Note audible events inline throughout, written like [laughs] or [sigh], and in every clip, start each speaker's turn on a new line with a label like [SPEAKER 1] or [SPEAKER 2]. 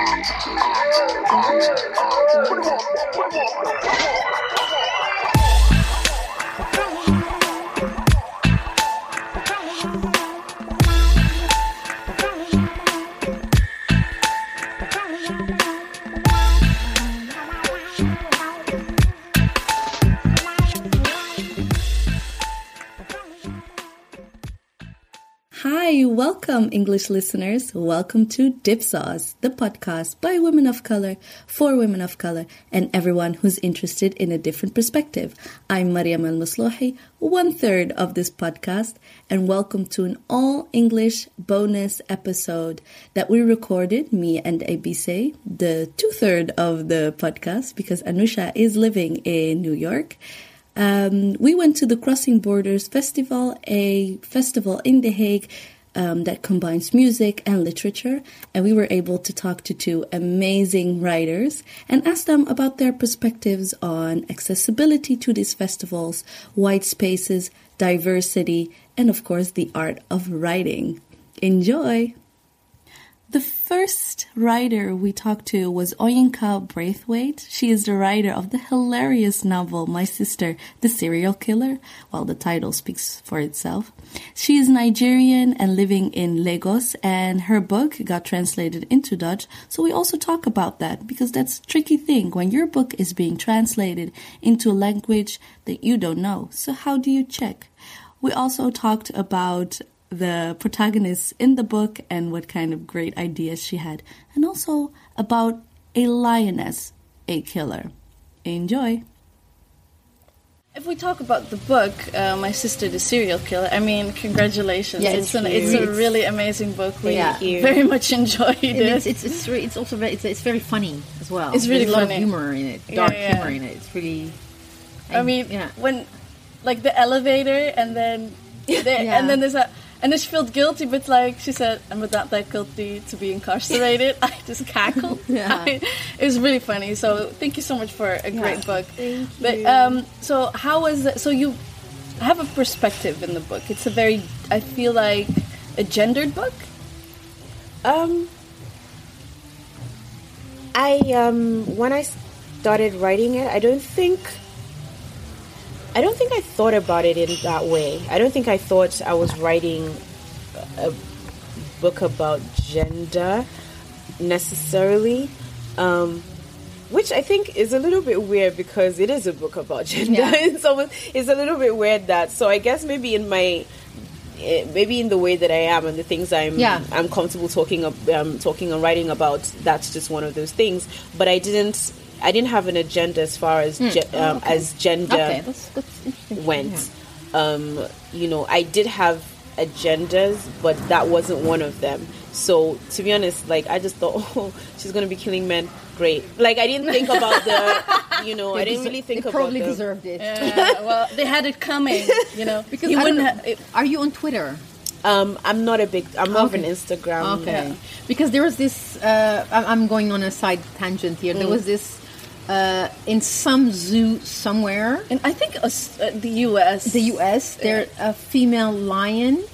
[SPEAKER 1] Put 'em up, put 'em up, put 'em up. Welcome, English listeners. Welcome to Dipsaus, the podcast by women of color, for women of color, and everyone who's interested in a different perspective. I'm Mariam El one third of this podcast, and welcome to an all English bonus episode that we recorded, me and Ebissé, the two third of the podcast, because Anousha is living in New York. Um, we went to the Crossing Borders Festival, a festival in The Hague um, that combines music and literature, and we were able to talk to two amazing writers and ask them about their perspectives on accessibility to these festivals, white spaces, diversity, and of course, the art of writing. Enjoy! The first writer we talked to was Oyinkan Braithwaite. She is the writer of the hilarious novel My Sister, the Serial Killer, while the title speaks for itself. She is Nigerian and living in Lagos, and her book got translated into Dutch. So we also talk about that because that's a tricky thing when your book is being translated into a language that you don't know. So how do you check? We also talked about the protagonist in the book and what kind of great ideas she had, and also about a lioness, a killer. Enjoy! If we talk about the book, uh, My Sister the Serial Killer, I mean, congratulations.
[SPEAKER 2] Yeah,
[SPEAKER 1] it's,
[SPEAKER 2] it's
[SPEAKER 1] an, it's a really amazing book. We
[SPEAKER 2] Thank you.
[SPEAKER 1] very much enjoyed it.
[SPEAKER 2] it's, it's, it's, re- it's also very, it's, it's very funny as well.
[SPEAKER 1] It's really
[SPEAKER 2] There's a lot of humor in it, dark
[SPEAKER 1] yeah.
[SPEAKER 2] humor in it. It's really.
[SPEAKER 1] I mean,
[SPEAKER 2] yeah.
[SPEAKER 1] when like the elevator, and then [laughs] there,
[SPEAKER 2] Yeah.
[SPEAKER 1] and then there's a. And then she felt guilty, but like she said, I'm not that guilty to be incarcerated. [laughs] I just cackled. [laughs]
[SPEAKER 2] Yeah.
[SPEAKER 1] it was really funny. So thank you so much for a great book.
[SPEAKER 2] Thank
[SPEAKER 1] But
[SPEAKER 2] you.
[SPEAKER 1] um, so how was it? So you have a perspective in the book. It's a very, I feel like, a gendered book.
[SPEAKER 3] Um, I um when I started writing it, I don't think I don't think I thought about it in that way. I don't think I thought I was writing a book about gender necessarily. Um, which I think is a little bit weird because it is a book about [laughs] gender.
[SPEAKER 2] Yeah.
[SPEAKER 3] it's almost it's a little bit weird that. So I guess maybe in my eh, maybe in the way that I am and the things I'm
[SPEAKER 2] Yeah.
[SPEAKER 3] I'm comfortable talking um, talking and writing about. That's just one of those things. But I didn't I didn't have an agenda as far as ge- um, as gender
[SPEAKER 2] Hmm. Okay, that's, that's interesting.
[SPEAKER 3] went. Um, you know, I did have agendas, but that wasn't one of them. So to be honest, like I just thought, [laughs] oh, she's gonna be killing men. Great. Like I didn't think about the, [laughs] you know, I didn't
[SPEAKER 2] deser-
[SPEAKER 3] really think
[SPEAKER 2] they
[SPEAKER 3] about
[SPEAKER 2] probably
[SPEAKER 3] the,
[SPEAKER 2] deserved it.
[SPEAKER 1] Yeah, well, they had it coming, you know. [laughs]
[SPEAKER 2] Because
[SPEAKER 1] you
[SPEAKER 2] I
[SPEAKER 1] wouldn't.
[SPEAKER 2] know,
[SPEAKER 1] Ha-
[SPEAKER 2] are you on Twitter?
[SPEAKER 3] Um, I'm not a big. I'm more of an Instagram.
[SPEAKER 2] Okay. Because there was this. Uh, I'm I'm going on a side tangent here.
[SPEAKER 1] Mm.
[SPEAKER 2] There was this uh, in some zoo somewhere,
[SPEAKER 1] and I think uh, the U.S.
[SPEAKER 2] the U.S. There a female lion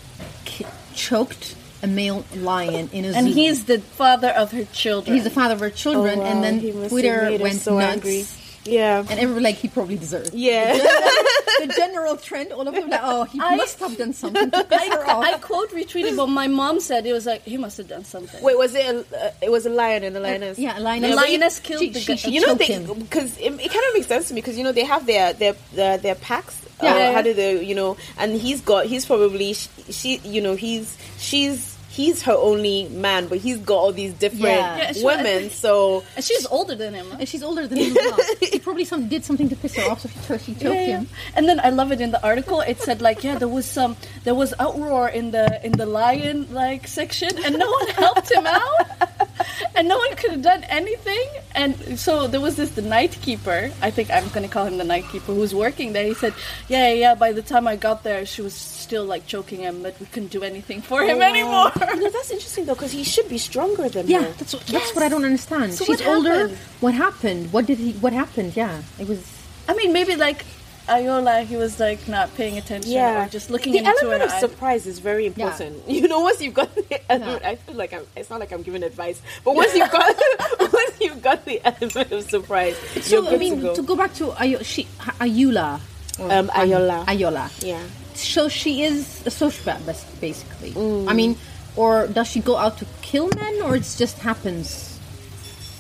[SPEAKER 2] choked a male lion in a zoo.
[SPEAKER 1] and he's the father of her children.
[SPEAKER 2] he's the father of her
[SPEAKER 3] Oh,
[SPEAKER 2] children,
[SPEAKER 3] wow,
[SPEAKER 2] and then Twitter went
[SPEAKER 3] so
[SPEAKER 2] nuts.
[SPEAKER 3] angry. Yeah.
[SPEAKER 2] And everyone like he probably deserved.
[SPEAKER 3] Yeah. [laughs] [laughs]
[SPEAKER 2] the general trend, all of them like, oh, he
[SPEAKER 1] I-
[SPEAKER 2] must have done something to piss her
[SPEAKER 1] I,
[SPEAKER 2] off.
[SPEAKER 1] I quote retweeted what my mom said. It was like he must have done something.
[SPEAKER 3] Wait, was it? A, uh, it was a lion and a lioness.
[SPEAKER 2] yeah, a
[SPEAKER 1] the
[SPEAKER 2] lioness.
[SPEAKER 1] lioness killed
[SPEAKER 2] she,
[SPEAKER 1] the
[SPEAKER 2] she, she
[SPEAKER 3] you know,
[SPEAKER 2] choked
[SPEAKER 3] they
[SPEAKER 2] him.
[SPEAKER 3] because it, it kind of makes sense to me because you know they have their their their, their packs.
[SPEAKER 2] Yeah.
[SPEAKER 3] Uh, how do they? You know, and he's got. He's probably she, she. You know, he's she's he's her only man, but he's got all these different
[SPEAKER 2] Yeah.
[SPEAKER 1] Yeah, she-
[SPEAKER 3] women. So
[SPEAKER 1] and she's older than him.
[SPEAKER 2] And she's older than him as well. [laughs] He probably some, did something to piss her off, so she, cho- she choked
[SPEAKER 1] Yeah, yeah.
[SPEAKER 2] him.
[SPEAKER 1] And then I love it in the article. It said like, yeah, there was some, there was outroar in the in the lion like section, and no one helped him out, [laughs] [laughs] and no one could have done anything. And so there was this the night keeper. I think I'm gonna call him the night keeper who was working there. He said, yeah, yeah. yeah, By the time I got there, she was still like choking him, but we couldn't do anything for him oh, anymore. [laughs]
[SPEAKER 3] You know, that's interesting though because he should be stronger than
[SPEAKER 2] Yeah,
[SPEAKER 3] her.
[SPEAKER 2] that's what, that's what I don't understand.
[SPEAKER 1] So
[SPEAKER 2] She's
[SPEAKER 1] what
[SPEAKER 2] older. What happened? What did he? What happened? Yeah, it was.
[SPEAKER 1] I mean, maybe like Ayoola, he was like not paying attention
[SPEAKER 3] yeah,
[SPEAKER 1] or just looking
[SPEAKER 3] the
[SPEAKER 1] into
[SPEAKER 3] element
[SPEAKER 1] her
[SPEAKER 3] of
[SPEAKER 1] eye.
[SPEAKER 3] surprise is very important. [laughs] You know, once you've got, the element, I feel like I'm, it's not like I'm giving advice, but once you've got, [laughs] once you've got the element of surprise, you're
[SPEAKER 2] So
[SPEAKER 3] good
[SPEAKER 2] I mean,
[SPEAKER 3] to
[SPEAKER 2] to
[SPEAKER 3] go.
[SPEAKER 2] go, back to Ayo, she, Ayoola. or
[SPEAKER 3] Um, Ayoola.
[SPEAKER 2] Ayoola.
[SPEAKER 3] Yeah.
[SPEAKER 2] So she is a sociopath, basically.
[SPEAKER 3] Mm.
[SPEAKER 2] I mean, or does she go out to kill men, or it just happens?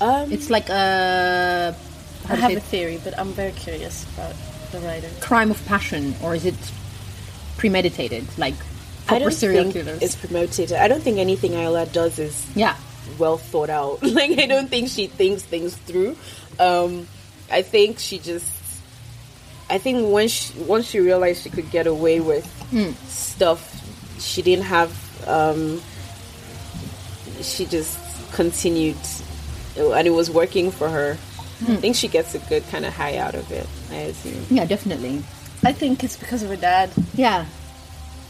[SPEAKER 3] Um,
[SPEAKER 2] It's like a
[SPEAKER 1] I have
[SPEAKER 2] say
[SPEAKER 1] a theory, but I'm very curious about the writer.
[SPEAKER 2] crime of passion, or is it premeditated, like
[SPEAKER 3] I don't
[SPEAKER 2] serial
[SPEAKER 3] think
[SPEAKER 2] killers?
[SPEAKER 3] it's promoted. I don't think anything Ayoola does is
[SPEAKER 2] yeah,
[SPEAKER 3] well thought out. [laughs] Like I don't think she thinks things through. Um, I think she just. I think once she, once she realized she could get away with stuff, she didn't have. Um, she just continued, and it was working for her. I think she gets a good kind of high out of it. I assume.
[SPEAKER 2] yeah, definitely.
[SPEAKER 1] I think it's because of her dad.
[SPEAKER 2] Yeah,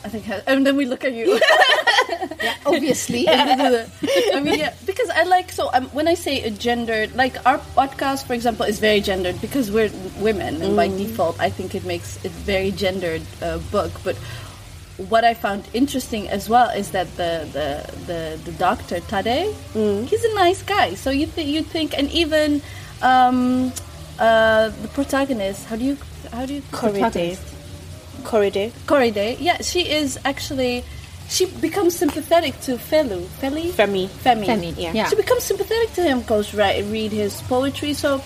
[SPEAKER 1] I think, her, and then we look at you. [laughs]
[SPEAKER 2] obviously. [laughs]
[SPEAKER 1] I mean, yeah, because I like so um, when I say a gendered, like our podcast, for example, is very gendered because we're women, and by default, I think it makes it very gendered uh, book. But what I found interesting as well is that the the the, the doctor Tade, he's a nice guy. So you th- you think, and even um, uh, the protagonist, how do you how do you Korede.
[SPEAKER 3] Korede.
[SPEAKER 1] Korede, yeah, she is actually. She becomes sympathetic to Felu. Feli?
[SPEAKER 3] Femi.
[SPEAKER 1] Femi.
[SPEAKER 2] Femi,
[SPEAKER 3] Yeah.
[SPEAKER 2] yeah.
[SPEAKER 1] She becomes sympathetic to him, goes right, read his poetry. So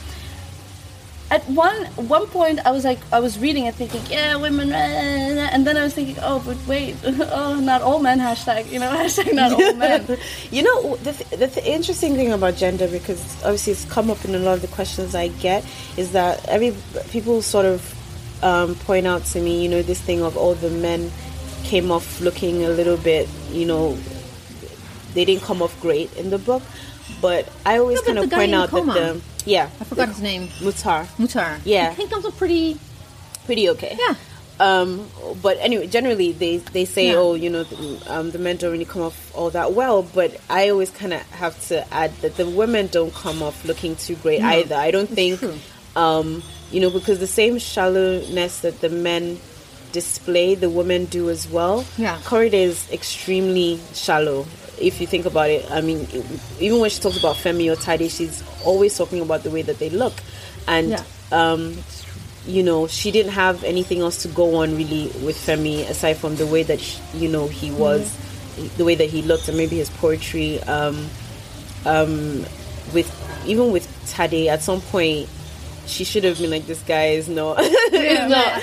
[SPEAKER 1] at one one point, I was like, I was reading it, thinking, yeah, women, and then I was thinking, oh, but wait, [laughs] oh, not all men. Hashtag, you know, [laughs] hashtag not all [laughs] men.
[SPEAKER 3] you know the, th- the th- interesting thing about gender because obviously it's come up in a lot of the questions i get is that every people sort of um, point out to me you know this thing of all the men came off looking a little bit you know they didn't come off great in the book but i always
[SPEAKER 2] No,
[SPEAKER 3] kind of point out that the yeah
[SPEAKER 2] I forgot his name.
[SPEAKER 3] Muhtar
[SPEAKER 2] Muhtar.
[SPEAKER 3] Yeah.
[SPEAKER 2] he comes up pretty.
[SPEAKER 3] pretty okay
[SPEAKER 2] Yeah.
[SPEAKER 3] um but anyway generally they they say
[SPEAKER 2] Yeah.
[SPEAKER 3] oh you know the, um, the men don't really come off all that well but i always kind of have to add that the women don't come off looking too great either i don't think um you know because the same shallowness that the men display the women do as well
[SPEAKER 2] Yeah.
[SPEAKER 3] Korede is extremely shallow if you think about it i mean even when she talks about femi or Tade, she's always talking about the way that they look and
[SPEAKER 1] Yeah.
[SPEAKER 3] um you know, she didn't have anything else to go on really with Femi aside from the way that he, you know he was, the way that he looked, and maybe his poetry. Um, um, with even with Tade, at some point, she should have been like, "This guy is not, [laughs]
[SPEAKER 1] Yeah,
[SPEAKER 3] not."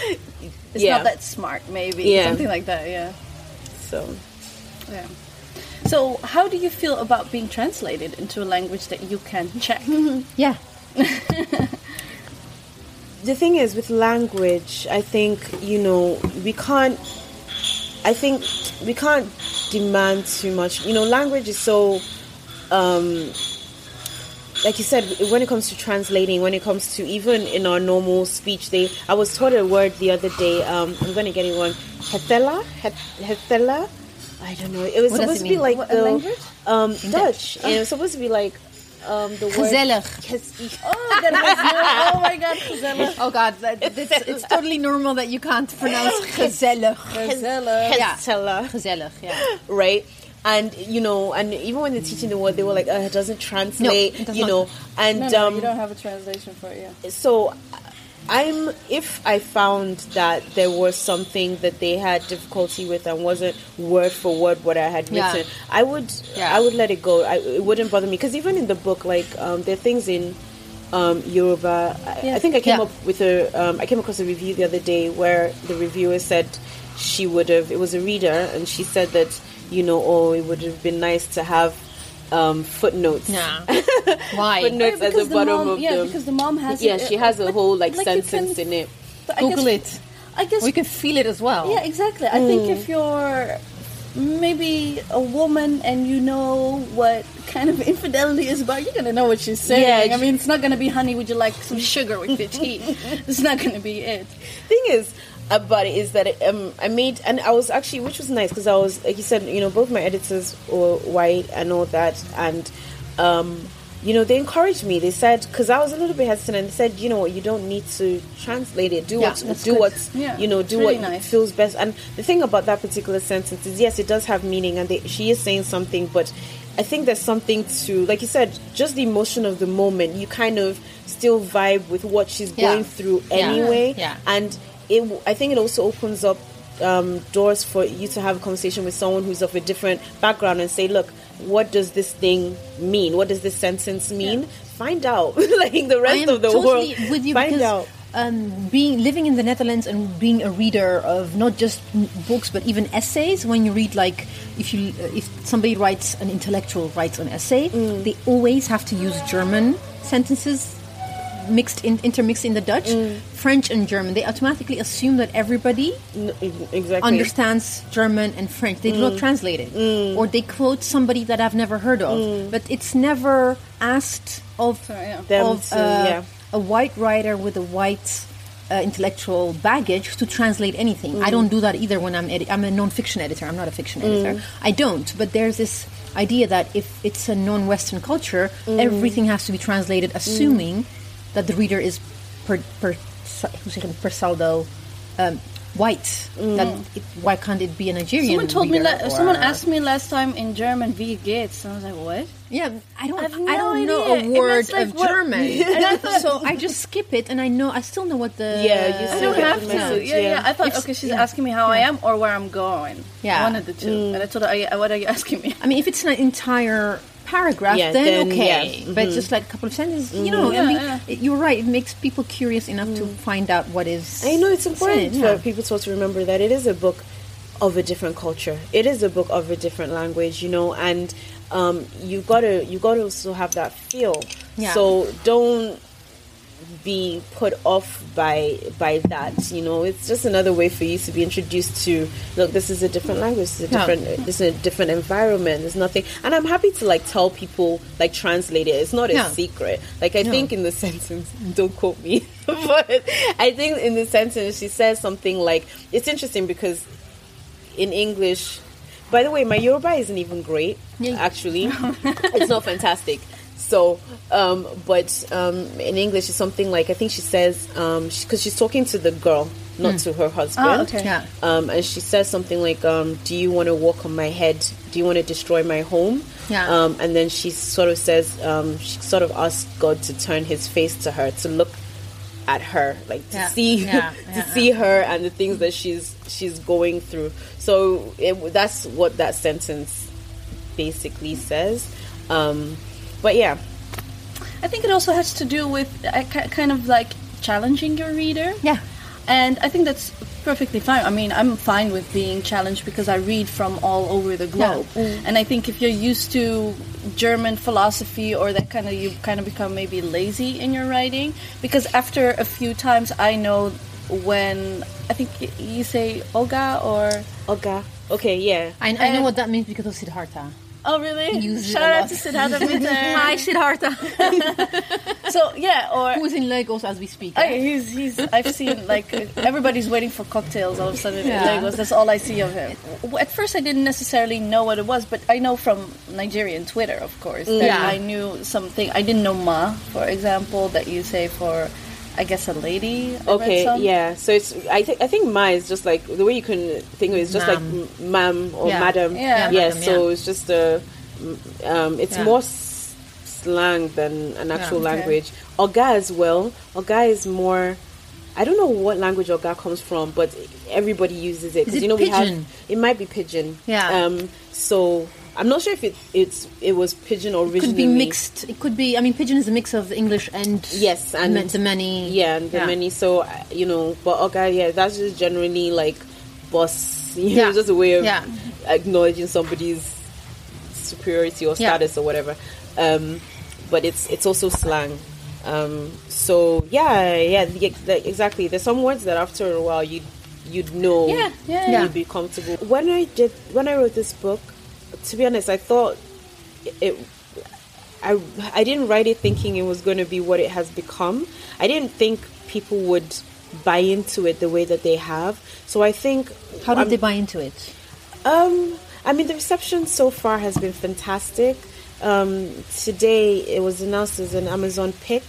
[SPEAKER 1] It's
[SPEAKER 3] Yeah.
[SPEAKER 1] not that smart, maybe.
[SPEAKER 3] Yeah.
[SPEAKER 1] Something like that, yeah.
[SPEAKER 3] So
[SPEAKER 1] Yeah. So, how do you feel about being translated into a language that you can check? [laughs]
[SPEAKER 2] Yeah. [laughs]
[SPEAKER 3] the thing is with language i think you know we can't i think we can't demand too much you know language is so um like you said when it comes to translating when it comes to even in our normal speech they i was taught a word the other day um i'm gonna get it wrong. hetela hetela i don't know it was
[SPEAKER 2] What
[SPEAKER 3] supposed
[SPEAKER 2] it
[SPEAKER 3] to be like
[SPEAKER 1] What,
[SPEAKER 3] the
[SPEAKER 1] language?
[SPEAKER 3] um dutch and it was supposed to be like um the word
[SPEAKER 2] Gezellig.
[SPEAKER 3] Ges-
[SPEAKER 1] Oh, that has no. Oh my God, Gisela.
[SPEAKER 2] Oh God, that, it's, it's totally normal that you can't pronounce [laughs] gezellig.
[SPEAKER 1] Gisela.
[SPEAKER 2] Yeah. Gezellig, yeah.
[SPEAKER 3] right? And you know, and even when they're teaching the word, they were like, uh, "It doesn't translate,"
[SPEAKER 2] it does
[SPEAKER 3] you
[SPEAKER 2] not.
[SPEAKER 3] know. And
[SPEAKER 1] No, no,
[SPEAKER 3] um,
[SPEAKER 1] you don't have a translation for it. Yeah.
[SPEAKER 3] so, I'm if I found that there was something that they had difficulty with and wasn't word for word what I had
[SPEAKER 2] Yeah.
[SPEAKER 3] written, I would
[SPEAKER 2] Yeah.
[SPEAKER 3] I would let it go. I, it wouldn't bother me because even in the book, like um, there are things in um, Yoruba. I, I think I came
[SPEAKER 2] Yeah.
[SPEAKER 3] up with a um, I came across a review the other day where the reviewer said she would have. It was a reader, and she said that you know, oh, it would have been nice to have um, footnotes.
[SPEAKER 2] Yeah. [laughs] Why?
[SPEAKER 3] Footnotes at the
[SPEAKER 1] Because
[SPEAKER 3] bottom
[SPEAKER 1] mom,
[SPEAKER 3] of
[SPEAKER 1] yeah,
[SPEAKER 3] the.
[SPEAKER 1] because the mom has.
[SPEAKER 3] yeah,
[SPEAKER 1] it,
[SPEAKER 3] she has a
[SPEAKER 1] but-
[SPEAKER 3] whole like,
[SPEAKER 1] like
[SPEAKER 3] sentence
[SPEAKER 1] can-
[SPEAKER 3] in it.
[SPEAKER 1] but I
[SPEAKER 2] Google
[SPEAKER 1] guess-
[SPEAKER 2] it.
[SPEAKER 1] I guess.
[SPEAKER 2] We can feel it as well.
[SPEAKER 1] Yeah, exactly. I think if you're maybe a woman and you know what kind of [laughs] infidelity is about, you're gonna know what she's saying.
[SPEAKER 3] Yeah,
[SPEAKER 1] I mean, it's not gonna be, honey, would you like some [laughs] sugar with your tea? it's not gonna be it.
[SPEAKER 3] thing is about it is that um, I made and I was actually which was nice because I was like you said you know both my editors were white and all that and um, you know, they encouraged me. They said because I was a little bit hesitant, and they said, you know what, you don't need to translate it. Do
[SPEAKER 2] Yeah,
[SPEAKER 3] what do
[SPEAKER 2] good.
[SPEAKER 3] what's
[SPEAKER 1] Yeah,
[SPEAKER 3] you know do
[SPEAKER 1] really
[SPEAKER 3] what
[SPEAKER 1] nice.
[SPEAKER 3] feels best. And the thing about that particular sentence is, yes, it does have meaning, and they, she is saying something, but I think there's something to, like you said, just the emotion of the moment. You kind of still vibe with what she's
[SPEAKER 2] Yeah.
[SPEAKER 3] going through
[SPEAKER 2] Yeah.
[SPEAKER 3] anyway,
[SPEAKER 2] Yeah.
[SPEAKER 3] and it. I think it also opens up um, doors for you to have a conversation with someone who's of a different background and say, look, what does this thing mean? What does this sentence mean? Find out. [laughs] like the rest of the
[SPEAKER 2] totally
[SPEAKER 3] world.
[SPEAKER 2] with you
[SPEAKER 3] find
[SPEAKER 2] because
[SPEAKER 3] out.
[SPEAKER 2] um, being living in the Netherlands and being a reader of not just books but even essays. When you read like if you if somebody writes an intellectual writes an essay,
[SPEAKER 3] Mm.
[SPEAKER 2] they always have to use German sentences mixed in intermixed in the Dutch,
[SPEAKER 3] Mm.
[SPEAKER 2] French and German. They automatically assume that everybody
[SPEAKER 3] N- exactly.
[SPEAKER 2] understands German and French. They do
[SPEAKER 3] Mm.
[SPEAKER 2] not translate it, or they quote somebody that I've never heard of.
[SPEAKER 3] Mm.
[SPEAKER 2] But it's never asked of
[SPEAKER 1] Sorry, yeah.
[SPEAKER 3] Them
[SPEAKER 2] of
[SPEAKER 3] to-
[SPEAKER 2] uh,
[SPEAKER 3] yeah.
[SPEAKER 2] a white writer with a white uh, intellectual baggage to translate anything.
[SPEAKER 3] Mm.
[SPEAKER 2] I don't do that either when I'm edi- I'm a non-fiction editor. I'm not a fiction
[SPEAKER 3] Mm.
[SPEAKER 2] editor. I don't. But there's this idea that if it's a non-Western culture,
[SPEAKER 3] Mm.
[SPEAKER 2] everything has to be translated, assuming that the reader is per per who's it, per saldo. Um, white. That it, why can't it be a Nigerian?
[SPEAKER 1] Someone told me.
[SPEAKER 2] reader
[SPEAKER 1] La- someone asked me last time in German, "Wie geht's?" And I was like, "What?"
[SPEAKER 2] Yeah, I don't.
[SPEAKER 1] I have
[SPEAKER 2] I don't know a word
[SPEAKER 1] like,
[SPEAKER 2] of
[SPEAKER 1] what-
[SPEAKER 2] German, [laughs]
[SPEAKER 1] And I [laughs] thought-
[SPEAKER 2] so I just skip it, and I know I still know what the.
[SPEAKER 3] Yeah, you
[SPEAKER 1] I
[SPEAKER 3] still
[SPEAKER 1] don't have to.
[SPEAKER 3] message,
[SPEAKER 1] Yeah, yeah.
[SPEAKER 3] yeah.
[SPEAKER 1] I thought,
[SPEAKER 2] If-
[SPEAKER 1] okay, she's
[SPEAKER 2] yeah.
[SPEAKER 1] asking me how I am or where I'm going.
[SPEAKER 2] Yeah.
[SPEAKER 1] one of the two.
[SPEAKER 3] Mm.
[SPEAKER 1] And I told her, "Are you- "What are you [laughs] asking me?"
[SPEAKER 2] I mean, if it's an entire paragraph,
[SPEAKER 3] Yeah,
[SPEAKER 2] then,
[SPEAKER 3] then,
[SPEAKER 2] okay.
[SPEAKER 3] yeah, Mm-hmm.
[SPEAKER 2] But just like a couple of sentences, you know, I mean,
[SPEAKER 1] yeah.
[SPEAKER 2] it- you're right. It makes people curious enough to find out what is.
[SPEAKER 3] I know it's important
[SPEAKER 2] said,
[SPEAKER 3] for
[SPEAKER 2] yeah.
[SPEAKER 3] people to also remember that it is a book of a different culture. It is a book of a different language, you know, and um, you gotta you gotta also have that feel.
[SPEAKER 2] Yeah.
[SPEAKER 3] So don't be put off by by that. You know, it's just another way for you to be introduced to. Look, this is a different language. This is a
[SPEAKER 2] Yeah.
[SPEAKER 3] different. This is a different environment. There's nothing, and I'm happy to like tell people like translate it. It's not a
[SPEAKER 2] Yeah.
[SPEAKER 3] secret. Like I
[SPEAKER 2] No.
[SPEAKER 3] think in the [laughs] sentence, don't quote me, [laughs] but I think in the sentence she says something like it's interesting because in English. By the way, my Yoruba isn't even great.
[SPEAKER 2] Yeah.
[SPEAKER 3] Actually, [laughs] it's not fantastic. So, um, but um, in English, it's something like I think she says because she's talking to the girl, not to her husband.
[SPEAKER 1] Ah, okay.
[SPEAKER 2] Yeah.
[SPEAKER 3] Um, and she says something like, um, "Do you want to walk on my head? Do you want to destroy my home?"
[SPEAKER 2] Yeah.
[SPEAKER 3] Um, and then she sort of says, um, she sort of asks God to turn His face to her to look at her, like to
[SPEAKER 2] Yeah.
[SPEAKER 3] see
[SPEAKER 2] Yeah, [laughs]
[SPEAKER 3] to
[SPEAKER 2] yeah,
[SPEAKER 3] see her and the things that she's she's going through. So it, that's what that sentence basically says. Um, but yeah,
[SPEAKER 1] I think it also has to do with uh, kind of like challenging your reader.
[SPEAKER 2] Yeah.
[SPEAKER 1] And I think that's perfectly fine. I mean, I'm fine with being challenged because I read from all over the globe. And I think if you're used to German philosophy or that kind of, you kind of become maybe lazy in your writing. Because after a few times, I know when, I think you say Olga or.
[SPEAKER 3] okay, okay, yeah.
[SPEAKER 2] I, I know what that means because of Siddhartha.
[SPEAKER 1] Oh, really?
[SPEAKER 2] Use
[SPEAKER 1] Shout out
[SPEAKER 2] lot.
[SPEAKER 1] to Siddhartha Mitter. [laughs]
[SPEAKER 2] Hi, Siddhartha. [laughs]
[SPEAKER 1] So, yeah, or.
[SPEAKER 2] Who's in Lagos as we speak.
[SPEAKER 1] Yeah, he's he's. I've seen like everybody's waiting for cocktails. All of a sudden
[SPEAKER 2] Yeah.
[SPEAKER 1] in Lagos. That's all I see of him. At first, I didn't necessarily know what it was, but I know from Nigerian Twitter, of course, that
[SPEAKER 2] Yeah.
[SPEAKER 1] I knew something. I didn't know ma, for example, that you say for, I guess, a lady.
[SPEAKER 3] Okay, yeah. So it's I think I think ma is just like the way you can think of it is just like
[SPEAKER 2] Ma'am.
[SPEAKER 3] m- ma'am or
[SPEAKER 2] Yeah.
[SPEAKER 3] madam.
[SPEAKER 1] Yeah.
[SPEAKER 2] Yeah,
[SPEAKER 3] yeah.
[SPEAKER 2] madam,
[SPEAKER 3] so
[SPEAKER 2] yeah.
[SPEAKER 3] it's just a um, it's
[SPEAKER 2] Yeah.
[SPEAKER 3] more s- slang than an actual
[SPEAKER 2] okay.
[SPEAKER 3] language. Oga as well. Oga is more. I don't know what language Oga comes from, but everybody uses it
[SPEAKER 2] Is
[SPEAKER 3] 'Cause,
[SPEAKER 2] it
[SPEAKER 3] you know we have. It might be pidgin.
[SPEAKER 2] Yeah.
[SPEAKER 3] Um. So I'm not sure if it it's it was pidgin originally.
[SPEAKER 2] It could be mixed. It could be. I mean, pidgin is a mix of English and
[SPEAKER 3] Yes, and
[SPEAKER 2] ma- the many.
[SPEAKER 3] Yeah, and the many. So uh, you know, but okay, yeah, that's just generally like boss. [laughs] You know,
[SPEAKER 2] Yeah.
[SPEAKER 3] just a way of
[SPEAKER 2] Yeah.
[SPEAKER 3] acknowledging somebody's superiority or
[SPEAKER 2] Yeah.
[SPEAKER 3] status or whatever. Um, but it's it's also slang. Um, so yeah, yeah, the, the, exactly. There's some words that after a while you you'd know.
[SPEAKER 1] Yeah, yeah,
[SPEAKER 2] yeah.
[SPEAKER 3] You'd be comfortable. When I did when I wrote this book, to be honest, I thought it I I didn't write it thinking it was going to be what it has become. I didn't think people would buy into it the way that they have. So I think
[SPEAKER 2] How did
[SPEAKER 3] I'm-
[SPEAKER 2] they buy into it?
[SPEAKER 3] um I mean the reception so far has been fantastic. um, today it was announced as an Amazon pick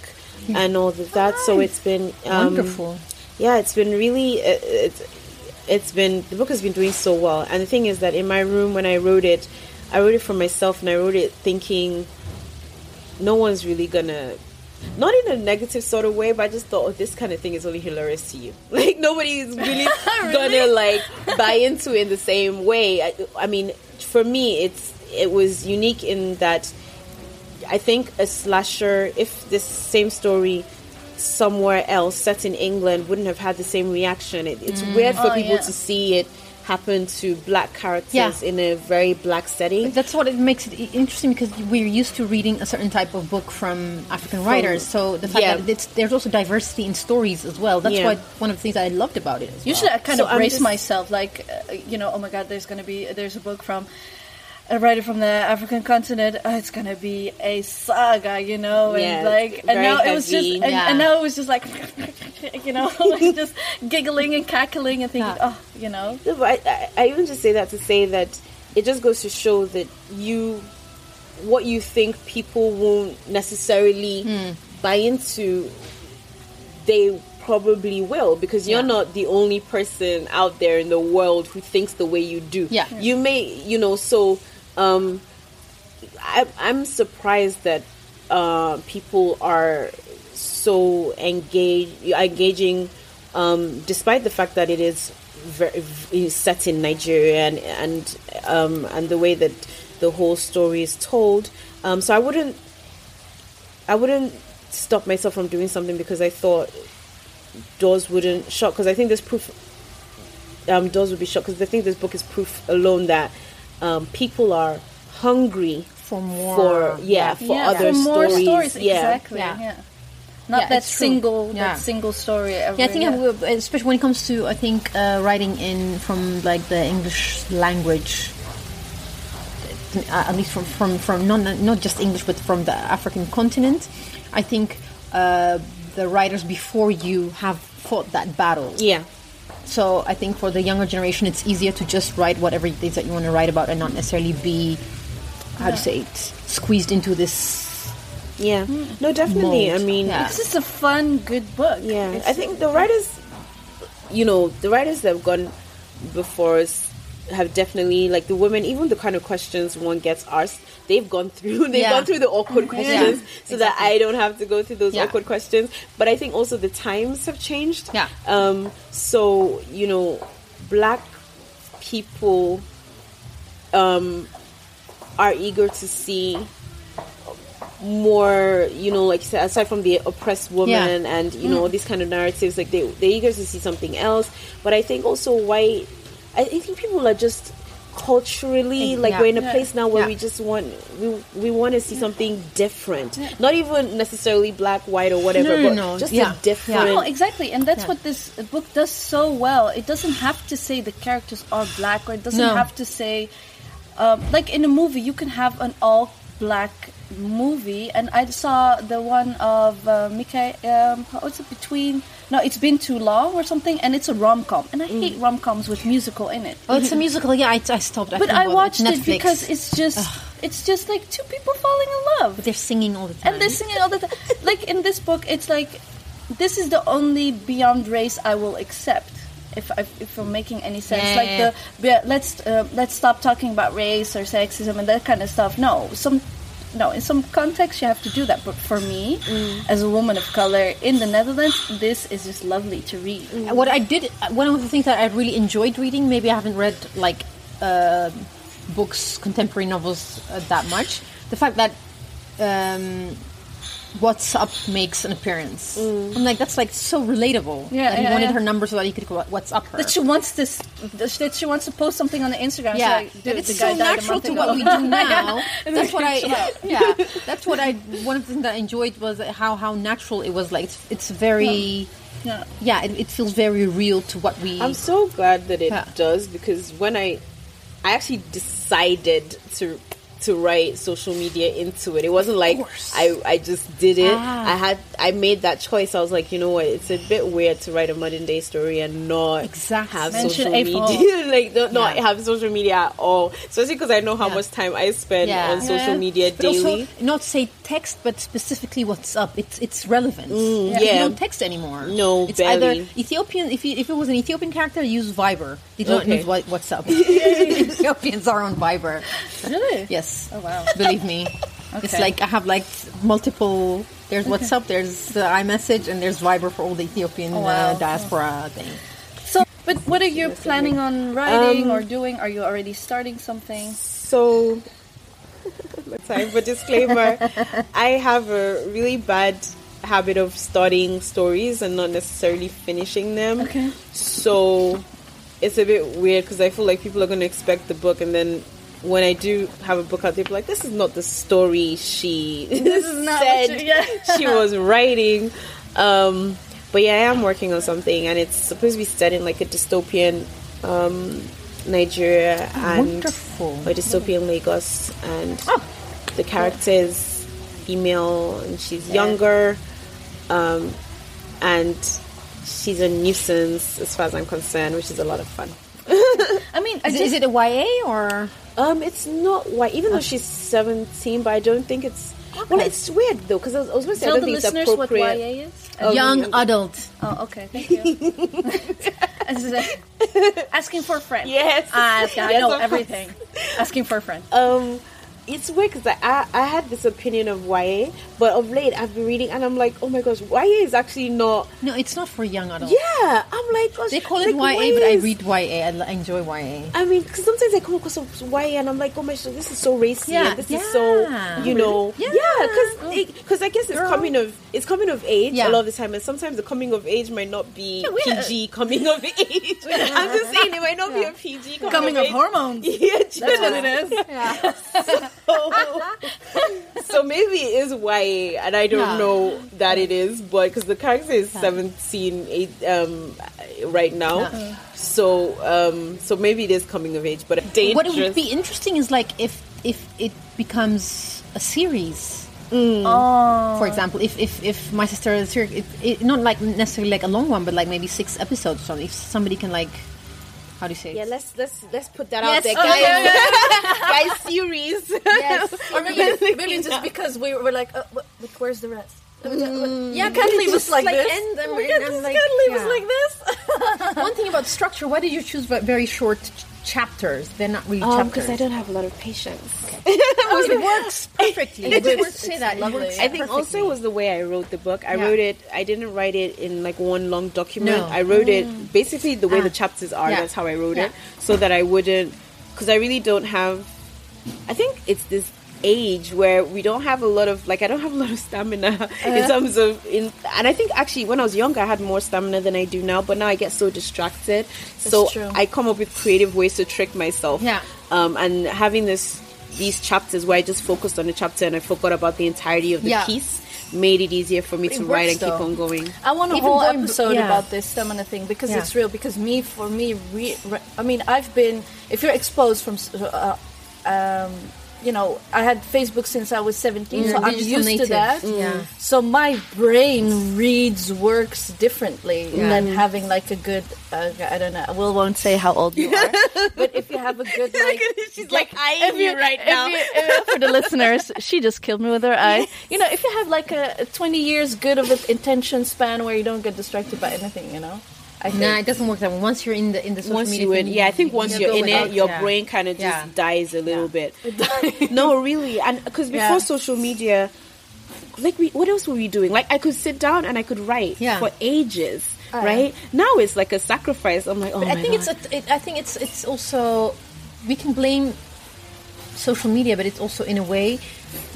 [SPEAKER 3] and all of that. So it's been um,
[SPEAKER 2] Wonderful.
[SPEAKER 3] Yeah, it's been really. It, it's it's been the book has been doing so well. And the thing is that in my room when I wrote it, I wrote it for myself and I wrote it thinking no one's really gonna not in a negative sort of way, but I just thought, oh, this kind of thing is only hilarious to you. [laughs] Like nobody is [laughs] really, gonna like buy into it in the same way. I, I mean, for me, it's it was unique in that I think a slasher, if this same story somewhere else set in England wouldn't have had the same reaction. It, it's weird for
[SPEAKER 1] Oh,
[SPEAKER 3] people
[SPEAKER 1] yeah.
[SPEAKER 3] to see it happen to black characters
[SPEAKER 2] Yeah.
[SPEAKER 3] in a very black setting.
[SPEAKER 2] That's what it makes it interesting because we're used to reading a certain type of book from African writers. So the fact
[SPEAKER 3] yeah.
[SPEAKER 2] that it's, there's also diversity in stories as well. That's
[SPEAKER 3] Yeah.
[SPEAKER 2] what one of the things I loved about it. As well.
[SPEAKER 1] Usually, I kind
[SPEAKER 3] So
[SPEAKER 1] of
[SPEAKER 3] I'm
[SPEAKER 1] brace
[SPEAKER 3] just-
[SPEAKER 1] myself, like, uh, you know, oh my god, there's gonna be there's a book from a writer from the African continent. Oh, it's gonna be a saga, you know, and
[SPEAKER 3] Yeah,
[SPEAKER 1] like, and now it was just,
[SPEAKER 3] heavy.
[SPEAKER 1] and,
[SPEAKER 2] Yeah.
[SPEAKER 1] and now it was just like, [laughs] you know, [laughs] like [laughs] just giggling and cackling and thinking,
[SPEAKER 2] Yeah.
[SPEAKER 1] oh, you know,
[SPEAKER 3] No, but I, I, I even just say that to say that it just goes to show that you, what you think people won't necessarily
[SPEAKER 2] Hmm.
[SPEAKER 3] buy into, they probably will because you're
[SPEAKER 2] Yeah.
[SPEAKER 3] not the only person out there in the world who thinks the way you do.
[SPEAKER 2] Yeah.
[SPEAKER 3] you may, you know, so um, I, I'm surprised that uh, people are so engaged, engaging, um, despite the fact that it is very, is set in Nigeria and and um, and the way that the whole story is told. Um, so I wouldn't, I wouldn't stop myself from doing something because I thought doors wouldn't shock. Because I think this proof. Um, doors would be shocked because I think this book is proof alone that um, people are hungry
[SPEAKER 2] For more.
[SPEAKER 3] for yeah, for
[SPEAKER 1] yeah,
[SPEAKER 3] other
[SPEAKER 1] for more
[SPEAKER 3] stories.
[SPEAKER 1] stories,
[SPEAKER 3] yeah.
[SPEAKER 1] exactly,
[SPEAKER 2] Yeah.
[SPEAKER 1] yeah. Not
[SPEAKER 2] Yeah,
[SPEAKER 1] that single,
[SPEAKER 2] Yeah.
[SPEAKER 1] that single story. Every,
[SPEAKER 2] Yeah, I think
[SPEAKER 1] yeah.
[SPEAKER 2] I especially when it comes to I think uh, writing in from like the English language, at least from from from not not just English but from the African continent. I think uh, the writers before you have fought that battle.
[SPEAKER 3] Yeah.
[SPEAKER 2] So I think for the younger generation, it's easier to just write whatever it is that you want to write about and not necessarily be how to say it squeezed into this.
[SPEAKER 3] Yeah. Hmm. No, definitely.
[SPEAKER 2] Mold.
[SPEAKER 3] I mean,
[SPEAKER 2] Yeah.
[SPEAKER 1] This is a fun, good book.
[SPEAKER 3] Yeah,
[SPEAKER 1] It's-
[SPEAKER 3] I think the writers, you know, the writers that have gone before us have definitely like the women. Even the kind of questions one gets asked, they've gone through. [laughs] They've
[SPEAKER 2] Yeah.
[SPEAKER 3] gone through the awkward questions, so that I don't have to go through those
[SPEAKER 2] Yeah.
[SPEAKER 3] awkward questions. But I think also the times have changed.
[SPEAKER 2] Yeah.
[SPEAKER 3] Um. So you know, black people um are eager to see more you know like said, aside from the oppressed woman and you know these kind of narratives like they they're eager to see something else but i think also white i I think people are just culturally like
[SPEAKER 2] Yeah.
[SPEAKER 3] we're in a
[SPEAKER 1] Yeah.
[SPEAKER 3] place now where
[SPEAKER 2] Yeah.
[SPEAKER 3] we just want we, we want to see something different not even necessarily black white or whatever
[SPEAKER 2] No, no,
[SPEAKER 3] but
[SPEAKER 2] no.
[SPEAKER 3] just
[SPEAKER 2] Yeah.
[SPEAKER 3] a different
[SPEAKER 1] No, exactly, and that's
[SPEAKER 2] Yeah.
[SPEAKER 1] what this book does so well. It doesn't have to say the characters are black, or it doesn't
[SPEAKER 2] No.
[SPEAKER 1] have to say, um, like in a movie, you can have an all black movie. And I saw the one of uh, Mika. Um, what's it between? No, it's been too long or something, and it's a rom com. And I hate rom coms with musical in it.
[SPEAKER 2] Oh, it's a musical. Yeah, I, I stopped.
[SPEAKER 1] but
[SPEAKER 2] couldn't
[SPEAKER 1] I watched it
[SPEAKER 2] Netflix.
[SPEAKER 1] because it's just, it's just like two people falling in love.
[SPEAKER 2] But they're singing all the time.
[SPEAKER 1] And they're singing all the time. like in this book, it's like this is the only beyond race I will accept. If, I, if I'm making any sense,
[SPEAKER 2] Yeah,
[SPEAKER 1] like
[SPEAKER 2] yeah,
[SPEAKER 1] the let's uh, let's stop talking about race or sexism and that kind of stuff. No, some no in some contexts, you have to do that. But for me,
[SPEAKER 2] Mm.
[SPEAKER 1] as a woman of color in the Netherlands, this is just lovely to read.
[SPEAKER 2] What I did, one of the things that I really enjoyed reading, maybe I haven't read like uh, books, contemporary novels uh, that much. The fact that um, WhatsApp makes an appearance. Mm. I'm like, that's like so relatable.
[SPEAKER 1] Yeah,
[SPEAKER 2] that he wanted
[SPEAKER 1] yeah.
[SPEAKER 2] her number so that he could go, WhatsApp her.
[SPEAKER 1] That she wants this. That she wants to post something on the Instagram. She's
[SPEAKER 2] yeah,
[SPEAKER 1] like,
[SPEAKER 2] that
[SPEAKER 1] dude,
[SPEAKER 2] it's
[SPEAKER 1] the
[SPEAKER 2] so
[SPEAKER 1] guy died
[SPEAKER 2] natural to
[SPEAKER 1] ago.
[SPEAKER 2] what we do [laughs] now.
[SPEAKER 1] And
[SPEAKER 2] that's what I, [laughs] yeah, that's what I. One of the things that I enjoyed was how how natural it was. Like it's, it's very,
[SPEAKER 1] Yeah.
[SPEAKER 2] yeah, it, it feels very real to what we.
[SPEAKER 3] I'm so glad that it
[SPEAKER 2] Yeah.
[SPEAKER 3] does because when I I actually decided to to write social media into it. It wasn't like. I I just did it.
[SPEAKER 2] Ah.
[SPEAKER 3] I had I made that choice, I was like, you know what? It's a bit weird to write a modern day story and not
[SPEAKER 2] Exactly.
[SPEAKER 3] have
[SPEAKER 1] Mention
[SPEAKER 3] social
[SPEAKER 1] A4.
[SPEAKER 3] media, [laughs] like not, not
[SPEAKER 2] Yeah.
[SPEAKER 3] have social media at all. Especially because I know how
[SPEAKER 2] Yeah.
[SPEAKER 3] much time I spend
[SPEAKER 2] Yeah.
[SPEAKER 3] on social media
[SPEAKER 2] But also,
[SPEAKER 3] daily.
[SPEAKER 2] not say text, but specifically WhatsApp. It's it's relevant.
[SPEAKER 3] Mm,
[SPEAKER 2] You
[SPEAKER 3] yeah.
[SPEAKER 2] don't text anymore.
[SPEAKER 3] No,
[SPEAKER 2] it's
[SPEAKER 3] barely.
[SPEAKER 2] either Ethiopian. If you, if it was an Ethiopian character, use Viber. They don't
[SPEAKER 3] Okay.
[SPEAKER 2] use what, WhatsApp. [laughs] [laughs] Ethiopians are on Viber.
[SPEAKER 1] Really?
[SPEAKER 2] Yes.
[SPEAKER 1] Oh wow.
[SPEAKER 2] Believe me. It's like I have like multiple. There's WhatsApp, there's the iMessage, and there's Viber for all the Ethiopian
[SPEAKER 1] Oh, wow.
[SPEAKER 2] uh, diaspora thing.
[SPEAKER 1] So, but what are you planning on writing
[SPEAKER 3] Um,
[SPEAKER 1] or doing? Are you already starting something?
[SPEAKER 3] So, [laughs] let's have a disclaimer. I have a really bad habit of starting stories and not necessarily finishing them.
[SPEAKER 1] Okay.
[SPEAKER 3] So, it's a bit weird because I feel like people are going to expect the book, and then when I do have a book out, they'll be like, "This is not the story she [laughs]
[SPEAKER 1] This is not
[SPEAKER 3] said
[SPEAKER 1] you- yeah. [laughs]
[SPEAKER 3] she was writing." Um, but yeah, I am working on something, and it's supposed to be set in like a dystopian um, Nigeria and
[SPEAKER 2] Wonderful.
[SPEAKER 3] or dystopian Lagos, and
[SPEAKER 2] Oh.
[SPEAKER 3] the character is female and she's younger, um, and she's a nuisance as far as I'm concerned, which is a lot of fun. [laughs]
[SPEAKER 1] I mean,
[SPEAKER 2] Is, it-
[SPEAKER 1] just,
[SPEAKER 2] is it a YA or?
[SPEAKER 3] Um, it's not white, even though she's 17, but I don't think it's. Well, it's weird though, because I was, I was going to say I
[SPEAKER 1] tell
[SPEAKER 3] don't
[SPEAKER 1] the
[SPEAKER 3] think it's
[SPEAKER 1] listeners what. YA is.
[SPEAKER 3] Oh,
[SPEAKER 2] Young
[SPEAKER 3] yeah.
[SPEAKER 2] adult.
[SPEAKER 1] Oh, okay. Thank [laughs] you. This is it. Asking for a friend.
[SPEAKER 3] Yes.
[SPEAKER 1] Ah, okay, I know everything. Asking for a friend.
[SPEAKER 3] Um, it's weird because I, I had this opinion of YA, but of late I've been reading and I'm like, oh my gosh, YA is actually not.
[SPEAKER 2] No, it's not for young adults.
[SPEAKER 3] Yeah, I'm like, gosh,
[SPEAKER 2] They call it
[SPEAKER 3] like,
[SPEAKER 2] YA, but I read YA. I enjoy YA.
[SPEAKER 3] I mean, because sometimes I come across of YA and I'm like, oh my gosh, this is so racy.
[SPEAKER 2] Yeah,
[SPEAKER 3] this is so,
[SPEAKER 2] yeah.
[SPEAKER 3] you know,
[SPEAKER 2] Yeah.
[SPEAKER 3] yeah, because I guess it's
[SPEAKER 2] Girl.
[SPEAKER 3] coming of it's coming of age
[SPEAKER 2] Yeah.
[SPEAKER 3] a lot of the time, and sometimes the coming of age might not be
[SPEAKER 1] we-
[SPEAKER 3] PG coming of age. [laughs] I'm just saying it might not be a PG coming,
[SPEAKER 1] Coming
[SPEAKER 3] of,
[SPEAKER 1] of hormones. [laughs]
[SPEAKER 3] Yeah,
[SPEAKER 1] That's what it is. [laughs]
[SPEAKER 3] so, [laughs] so maybe it is YA, and I don't
[SPEAKER 2] Yeah.
[SPEAKER 3] know that it is, but because the character is 17, eight, um, right now,
[SPEAKER 2] Yeah.
[SPEAKER 3] so um, so maybe it is coming of age, but dangerous.
[SPEAKER 2] What would be interesting is like if if it becomes a series.
[SPEAKER 1] Oh.
[SPEAKER 2] For example, if if, if my sister is here, it, it, not like necessarily like a long one, but like maybe six episodes or something. If somebody can like, how do you say? it?
[SPEAKER 3] Yeah, let's let's let's put that
[SPEAKER 2] Yes.
[SPEAKER 3] out there,
[SPEAKER 2] Oh,
[SPEAKER 3] guys.
[SPEAKER 2] yeah, [laughs]
[SPEAKER 3] guys, series.
[SPEAKER 2] Yes. [laughs]
[SPEAKER 1] Or maybe, maybe just because we were like, uh, wh- but where's the rest?
[SPEAKER 2] Yeah,
[SPEAKER 1] can't leave us like,
[SPEAKER 2] like,
[SPEAKER 1] this.
[SPEAKER 2] end them
[SPEAKER 1] we can't,
[SPEAKER 2] I'm
[SPEAKER 1] just
[SPEAKER 2] like,
[SPEAKER 1] can't leave us like this. [laughs]
[SPEAKER 2] One thing about structure, why did you choose ve- very short ch- chapters? They're not really
[SPEAKER 3] Um,
[SPEAKER 2] chapters.
[SPEAKER 3] because I don't have a lot of patience. [laughs]
[SPEAKER 2] Oh, it works [laughs] perfectly.
[SPEAKER 1] It
[SPEAKER 2] I
[SPEAKER 1] works.
[SPEAKER 2] say that. It
[SPEAKER 1] lovely.
[SPEAKER 3] I think also
[SPEAKER 2] perfectly.
[SPEAKER 3] it was the way I wrote the book. I
[SPEAKER 2] Yeah.
[SPEAKER 3] wrote it. I didn't write it in like one long document.
[SPEAKER 2] No.
[SPEAKER 3] I wrote it basically the way
[SPEAKER 2] Ah.
[SPEAKER 3] the chapters are.
[SPEAKER 2] Yeah.
[SPEAKER 3] That's how I wrote
[SPEAKER 2] Yeah.
[SPEAKER 3] it, so that I wouldn't. Because I really don't have. I think it's this age where we don't have a lot of like I don't have a lot of stamina [laughs]
[SPEAKER 2] Uh-huh.
[SPEAKER 3] in terms of in and I think actually when I was younger I had more stamina than I do now but now I get so distracted so
[SPEAKER 1] true.
[SPEAKER 3] I come up with creative ways to trick myself
[SPEAKER 2] Yeah.
[SPEAKER 3] um, and having this these chapters where I just focused on the chapter and I forgot about the entirety of the
[SPEAKER 2] Yeah.
[SPEAKER 3] piece made it easier for me
[SPEAKER 2] It
[SPEAKER 3] to write and
[SPEAKER 2] works,
[SPEAKER 3] keep on going.
[SPEAKER 1] I want a
[SPEAKER 2] Even
[SPEAKER 1] whole
[SPEAKER 2] going-
[SPEAKER 1] episode
[SPEAKER 2] yeah.
[SPEAKER 1] about this stamina thing because
[SPEAKER 2] Yeah.
[SPEAKER 1] it's real. Because me, for me, re, re, I mean, I've been. If you're exposed from, uh, um, you know, I had Facebook since I was 17, so
[SPEAKER 2] You're
[SPEAKER 1] I'm used
[SPEAKER 2] native.
[SPEAKER 1] to that.
[SPEAKER 2] Yeah.
[SPEAKER 1] So my brain reads works differently
[SPEAKER 2] Yeah.
[SPEAKER 1] than having like a good. Uh, I don't know. Will won't say how old you are, [laughs] but if you have a good like.
[SPEAKER 3] She's like eyeing you right now.
[SPEAKER 1] you- if- for the listeners, she just killed me with her eye. You know, if you have like a, a 20 years good of an intention span where you don't get distracted by anything, you know? I think.
[SPEAKER 2] Nah, it doesn't work that way. Once you're in the in the social
[SPEAKER 3] once
[SPEAKER 2] media
[SPEAKER 3] you in,
[SPEAKER 2] thing,
[SPEAKER 3] yeah, I think once
[SPEAKER 2] you
[SPEAKER 3] you're in
[SPEAKER 2] without-
[SPEAKER 3] it, your
[SPEAKER 2] yeah.
[SPEAKER 3] brain kind of just
[SPEAKER 2] Yeah.
[SPEAKER 3] dies a little
[SPEAKER 2] Yeah.
[SPEAKER 3] bit. [laughs] no, really, and because before social media, like we, what else were we doing? Like I could sit down and I could write for ages,
[SPEAKER 1] yeah.
[SPEAKER 3] right? Now it's like a sacrifice. I'm like, oh
[SPEAKER 2] But
[SPEAKER 3] my
[SPEAKER 2] I think
[SPEAKER 3] God.
[SPEAKER 2] it's a, it, I think it's it's also we can blame social media, but it's also in a way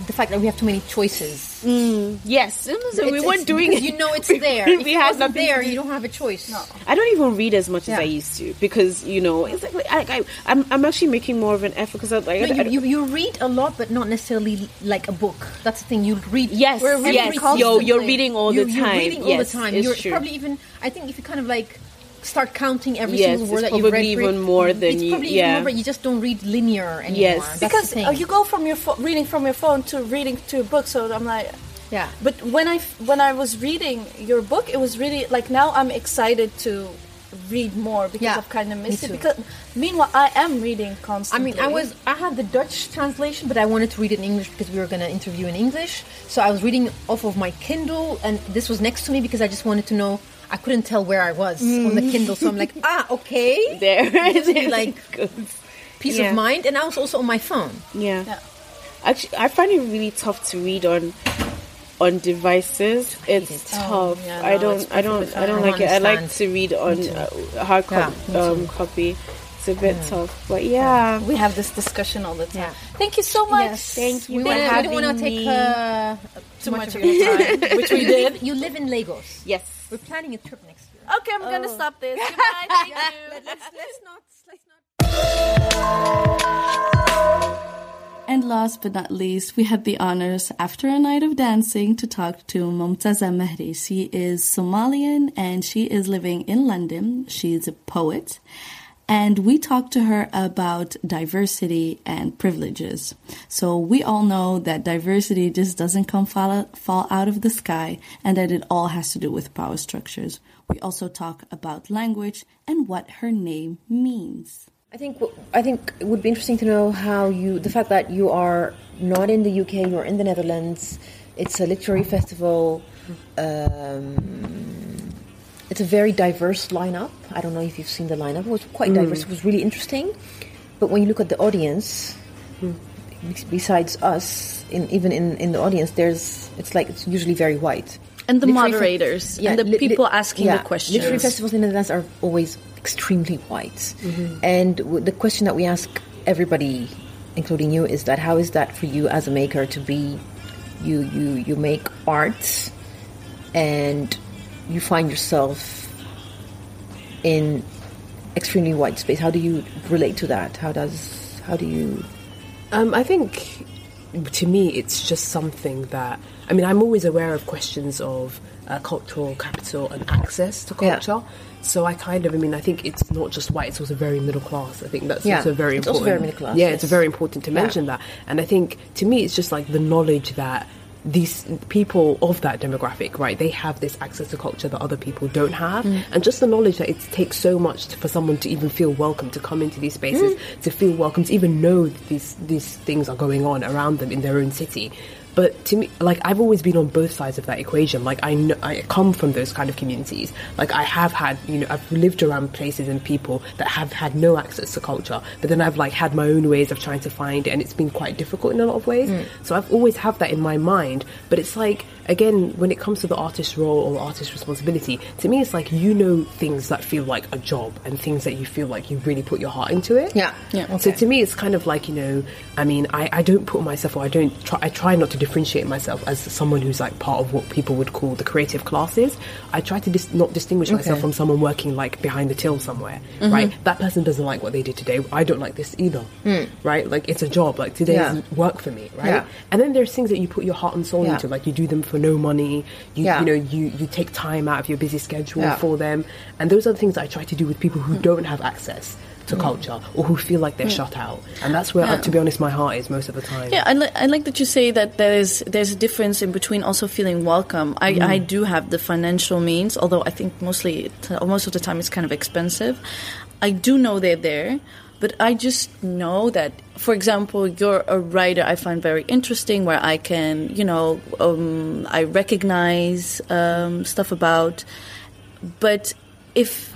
[SPEAKER 2] the fact that we have too many choices.
[SPEAKER 3] Mm, yes. So we
[SPEAKER 2] It's-
[SPEAKER 3] weren't
[SPEAKER 2] it's
[SPEAKER 3] doing it.
[SPEAKER 2] You know it's [laughs] there.
[SPEAKER 3] we
[SPEAKER 2] if it wasn't
[SPEAKER 3] nothing
[SPEAKER 2] there, you don't have a choice. No.
[SPEAKER 3] I don't even read as much as I used to because you know it's like I, I, I'm I'm actually making more of an effort because I like I- I-
[SPEAKER 2] you, you, you read a lot, but not necessarily like a book. That's the thing. You read.
[SPEAKER 3] Yes, yes, yo, you're reading all
[SPEAKER 2] You-
[SPEAKER 3] the
[SPEAKER 2] You're
[SPEAKER 3] time.
[SPEAKER 2] reading all
[SPEAKER 3] Yes,
[SPEAKER 2] the time.
[SPEAKER 3] it's
[SPEAKER 2] You're
[SPEAKER 3] true.
[SPEAKER 2] probably even. I think if you kind of like start counting every
[SPEAKER 3] Yes,
[SPEAKER 2] single word that you've read,
[SPEAKER 3] probably even more than
[SPEAKER 2] it's
[SPEAKER 3] you-
[SPEAKER 2] probably
[SPEAKER 3] yeah.
[SPEAKER 2] even more, but you just don't read linear anymore.
[SPEAKER 3] Yes.
[SPEAKER 2] That's the
[SPEAKER 1] because
[SPEAKER 2] thing.
[SPEAKER 1] uh, you go from your pho- reading from your phone to reading to a book, so I'm like,
[SPEAKER 2] Yeah.
[SPEAKER 1] But when I f- when I was reading your book, it was really like now I'm excited to read more because
[SPEAKER 2] Yeah,
[SPEAKER 1] I've kind of
[SPEAKER 2] me
[SPEAKER 1] missed it. Because meanwhile, I am reading constantly.
[SPEAKER 2] I mean, I was I had the Dutch translation, but I wanted to read it in English because we were going to interview in English. So I was reading off of my Kindle, and this was next to me because I just wanted to know. I couldn't tell where I was on the Kindle, so I'm like, [laughs] ah, okay,
[SPEAKER 3] There. [laughs]
[SPEAKER 2] Me, like peace
[SPEAKER 3] Yeah.
[SPEAKER 2] of mind. And I was also on my phone.
[SPEAKER 3] Yeah.
[SPEAKER 1] Yeah.
[SPEAKER 3] Actually, I find it really tough to read on on devices. It's
[SPEAKER 2] it.
[SPEAKER 3] tough.
[SPEAKER 1] yeah,
[SPEAKER 3] I don't. I don't. I don't like it. I like to read on uh, hard
[SPEAKER 2] Yeah,
[SPEAKER 3] um, copy. It's a bit tough, but yeah.
[SPEAKER 1] we have this discussion all the time. Thank you so much.
[SPEAKER 3] Yes, thank you
[SPEAKER 2] We,
[SPEAKER 3] for
[SPEAKER 2] we
[SPEAKER 3] having
[SPEAKER 2] don't want to take uh,
[SPEAKER 1] Too much of your time, which we
[SPEAKER 2] You
[SPEAKER 1] did.
[SPEAKER 2] live, you live in Lagos.
[SPEAKER 3] Yes.
[SPEAKER 2] We're planning a trip next year.
[SPEAKER 1] Okay, I'm gonna oh. stop this. [laughs] Goodbye. Thank you.
[SPEAKER 2] let's, let's not. Let's not.
[SPEAKER 4] And last but not least, we had the honors after a night of dancing to talk to Momtaza Mehri. She is Somalian and she is living in London. She's a poet. And we talked to her about diversity and privileges. So we all know that diversity just doesn't come fall, fall out of the sky and that it all has to do with power structures. We also talk about language and what her name means.
[SPEAKER 2] I think I think it would be interesting to know how you the fact that you are not in the UK, you're in the Netherlands. It's a literary festival. Um, it's a very diverse lineup. I don't know if you've seen the lineup. It was quite hmm. diverse. It was really interesting. But when you look at the audience, hmm. bes- besides us, in, even in, in the audience, there's it's like it's usually very white.
[SPEAKER 1] And the
[SPEAKER 2] Literary fe-
[SPEAKER 1] moderators and the
[SPEAKER 2] li- li-
[SPEAKER 1] people asking
[SPEAKER 2] yeah,
[SPEAKER 1] the questions.
[SPEAKER 2] Literary festivals in the Netherlands are always extremely white. Mm-hmm. And w- the question that we ask everybody, including you, is that how is that for you as a maker to be, you you you make art, and you find yourself in extremely white space. How do you relate to that? How does how do you?
[SPEAKER 5] Um, I think to me, it's just something that I mean. I'm always aware of questions of uh, cultural capital and access to culture. Yeah. So I kind of, I mean, I think it's not just white; it's also very middle class. I think that's
[SPEAKER 2] Yeah,
[SPEAKER 5] also very
[SPEAKER 2] it's also
[SPEAKER 5] important.
[SPEAKER 2] very middle class,
[SPEAKER 5] Yeah,
[SPEAKER 2] yes.
[SPEAKER 5] it's very important to mention that. And I think to me, it's just like the knowledge that these people of that demographic, right? They have this access to culture that other people don't have,
[SPEAKER 2] Mm.
[SPEAKER 5] and just the knowledge that it takes so much to, for someone to even feel welcome to come into these spaces,
[SPEAKER 2] Mm.
[SPEAKER 5] to feel welcome, to even know that these these things are going on around them in their own city. But to me, like I've always been on both sides of that equation. Like I know, I come from those kind of communities. Like I have had, you know, I've lived around places and people that have had no access to culture. But then I've like had my own ways of trying to find it, and it's been quite difficult in a lot of ways. Mm. So I've always have that in my mind. But it's like again, when it comes to the artist role or artist responsibility, to me, it's like you know things that feel like a job and things that you feel like you really put your heart into it.
[SPEAKER 2] Yeah. Yeah,
[SPEAKER 5] So to me, it's kind of like you know, I mean, I, I don't put myself or I don't try. I try not to differentiate myself as someone who's like part of what people would call the creative classes. I try to dis- not distinguish myself from someone working like behind the till somewhere, mm-hmm. right? That person doesn't like what they did today. I don't like this either, mm. right? Like it's a job. Like today
[SPEAKER 2] Yeah.
[SPEAKER 5] work for me, right?
[SPEAKER 2] Yeah.
[SPEAKER 5] And then there's things that you put your heart and soul
[SPEAKER 2] Yeah.
[SPEAKER 5] into, like you do them for no money. You
[SPEAKER 2] Yeah.
[SPEAKER 5] you know you you take time out of your busy schedule
[SPEAKER 2] Yeah.
[SPEAKER 5] for them, and those are the things that I try to do with people who don't have access to culture or who feel like they're shut out. And that's where, uh, to be honest, my heart is most of the time.
[SPEAKER 1] Yeah, I, li- I like that you say that there's there's a difference in between also feeling welcome. I, I do have the financial means, although I think mostly most of the time it's kind of expensive. I do know they're there, but I just know that, for example, you're a writer I find very interesting, where I can, you know, um, I recognize um, stuff about. But if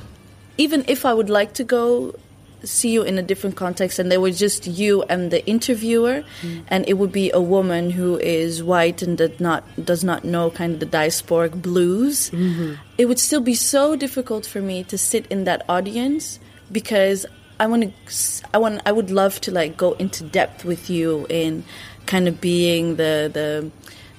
[SPEAKER 1] even if I would like to go see you in a different context and there was just you and the interviewer and it would be a woman who is white and did not does not know kind of the diasporic blues it would still be so difficult for me to sit in that audience because I want to I want I would love to like go into depth with you in kind of being the the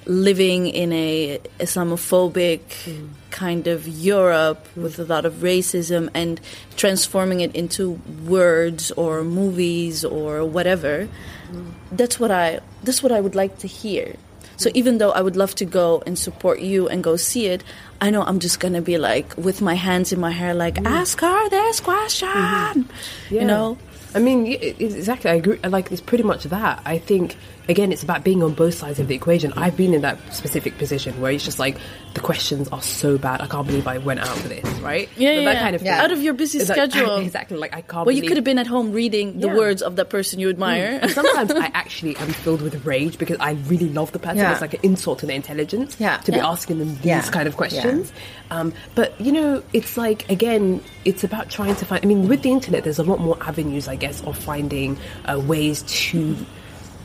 [SPEAKER 1] living in a Islamophobic mm. kind of Europe mm. with a lot of racism and transforming it into words or movies or whatever. Mm. That's what I that's what I would like to hear. So even though I would love to go and support you and go see it, I know I'm just gonna be like with my hands in my hair, like mm. ask her this question, mm-hmm. you know.
[SPEAKER 5] I mean, exactly. I agree. Like, it's pretty much that. I think again, it's about being on both sides of the equation. I've been in that specific position where it's just like the questions are so bad. I can't believe I went out for this, right?
[SPEAKER 1] Yeah,
[SPEAKER 5] So
[SPEAKER 1] yeah,
[SPEAKER 5] that kind of
[SPEAKER 2] Yeah.
[SPEAKER 5] thing.
[SPEAKER 1] Out of your busy
[SPEAKER 5] It's like- [laughs]
[SPEAKER 1] schedule.
[SPEAKER 5] exactly. Like I can't.
[SPEAKER 1] Well, you could have been at home reading the
[SPEAKER 5] Yeah.
[SPEAKER 1] words of that person you admire.
[SPEAKER 5] and sometimes I [laughs] actually am filled with rage because I really love the person.
[SPEAKER 2] Yeah.
[SPEAKER 5] It's like an insult to their intelligence
[SPEAKER 2] Yeah.
[SPEAKER 5] to be asking them these
[SPEAKER 2] Yeah.
[SPEAKER 5] kind of questions. Um, but you know, it's like again, it's about trying to find. I mean, with the internet, there's a lot more avenues, I guess, of finding uh, ways to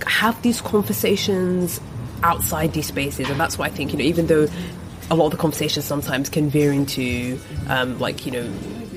[SPEAKER 5] have these conversations outside these spaces, and that's why I think you know, even though a lot of the conversations sometimes can veer into um, like you know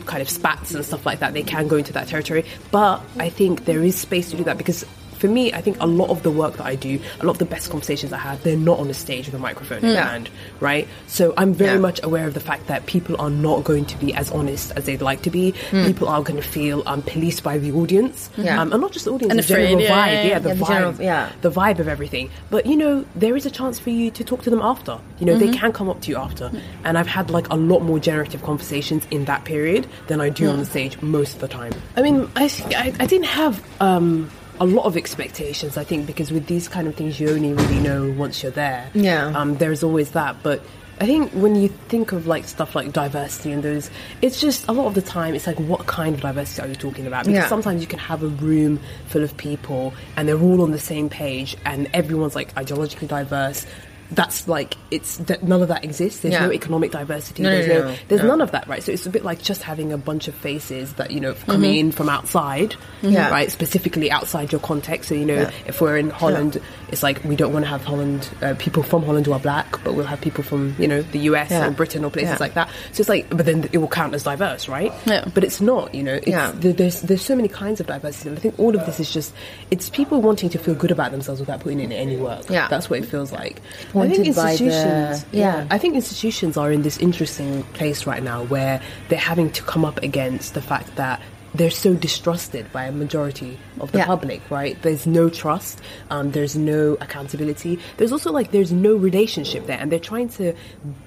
[SPEAKER 5] kind of spats and stuff like that they can go into that territory. But i think there is space to do that because for me i think a lot of the work that i do a lot of the best conversations i have they're not on a stage with a microphone in
[SPEAKER 2] Yeah.
[SPEAKER 5] hand right so i'm very
[SPEAKER 2] Yeah.
[SPEAKER 5] much aware of the fact that people are not going to be as honest as they'd like to be people are going to feel um, policed by the audience
[SPEAKER 2] Yeah.
[SPEAKER 5] um, and not just the audience
[SPEAKER 1] And
[SPEAKER 5] the general
[SPEAKER 1] yeah,
[SPEAKER 5] vibe
[SPEAKER 1] yeah,
[SPEAKER 5] the
[SPEAKER 2] Yeah, the
[SPEAKER 5] vibe
[SPEAKER 2] general- yeah.
[SPEAKER 5] the vibe of everything. But you know, there is a chance for you to talk to them after. You know, they can come up to you after. And I've had like a lot more generative conversations in that period than I do on the stage most of the time. I mean, I I, I didn't have um a lot of expectations, I think, because with these kind of things, you only really know once you're there.
[SPEAKER 2] Yeah.
[SPEAKER 5] Um, there's always that, but I think when you think of like stuff like diversity and those, it's just a lot of the time it's like what kind of diversity are you talking about? Because
[SPEAKER 2] Yeah.
[SPEAKER 5] sometimes you can have a room full of people and they're all on the same page and everyone's like ideologically diverse. That's like it's that none of that exists. There's
[SPEAKER 2] Yeah.
[SPEAKER 5] no economic diversity.
[SPEAKER 2] No,
[SPEAKER 5] there's
[SPEAKER 2] no,
[SPEAKER 5] no, there's
[SPEAKER 2] no.
[SPEAKER 5] none of that, right? So it's a bit like just having a bunch of faces that you know mm-hmm. coming in from outside,
[SPEAKER 2] Yeah.
[SPEAKER 5] right? Specifically outside your context. So you know,
[SPEAKER 2] Yeah.
[SPEAKER 5] if we're in Holland, it's like we don't want to have Holland uh, people from Holland who are black, but we'll have people from you know the US
[SPEAKER 2] Yeah.
[SPEAKER 5] or Britain or places
[SPEAKER 2] Yeah.
[SPEAKER 5] like that. So it's like, but then it will count as diverse, right?
[SPEAKER 1] Yeah.
[SPEAKER 5] But it's not. You know, it's,
[SPEAKER 2] Yeah.
[SPEAKER 5] there's there's so many kinds of diversity, and I think all of this is just it's people wanting to feel good about themselves without putting in any work.
[SPEAKER 2] Yeah.
[SPEAKER 5] that's what it feels like. I think
[SPEAKER 2] by the-
[SPEAKER 5] institutions,
[SPEAKER 2] yeah.
[SPEAKER 5] I think institutions are in this interesting place right now where they're having to come up against the fact that they're so distrusted by a majority of the
[SPEAKER 2] Yeah.
[SPEAKER 5] public, right? There's no trust, um, there's no accountability. There's also like there's no relationship there, and they're trying to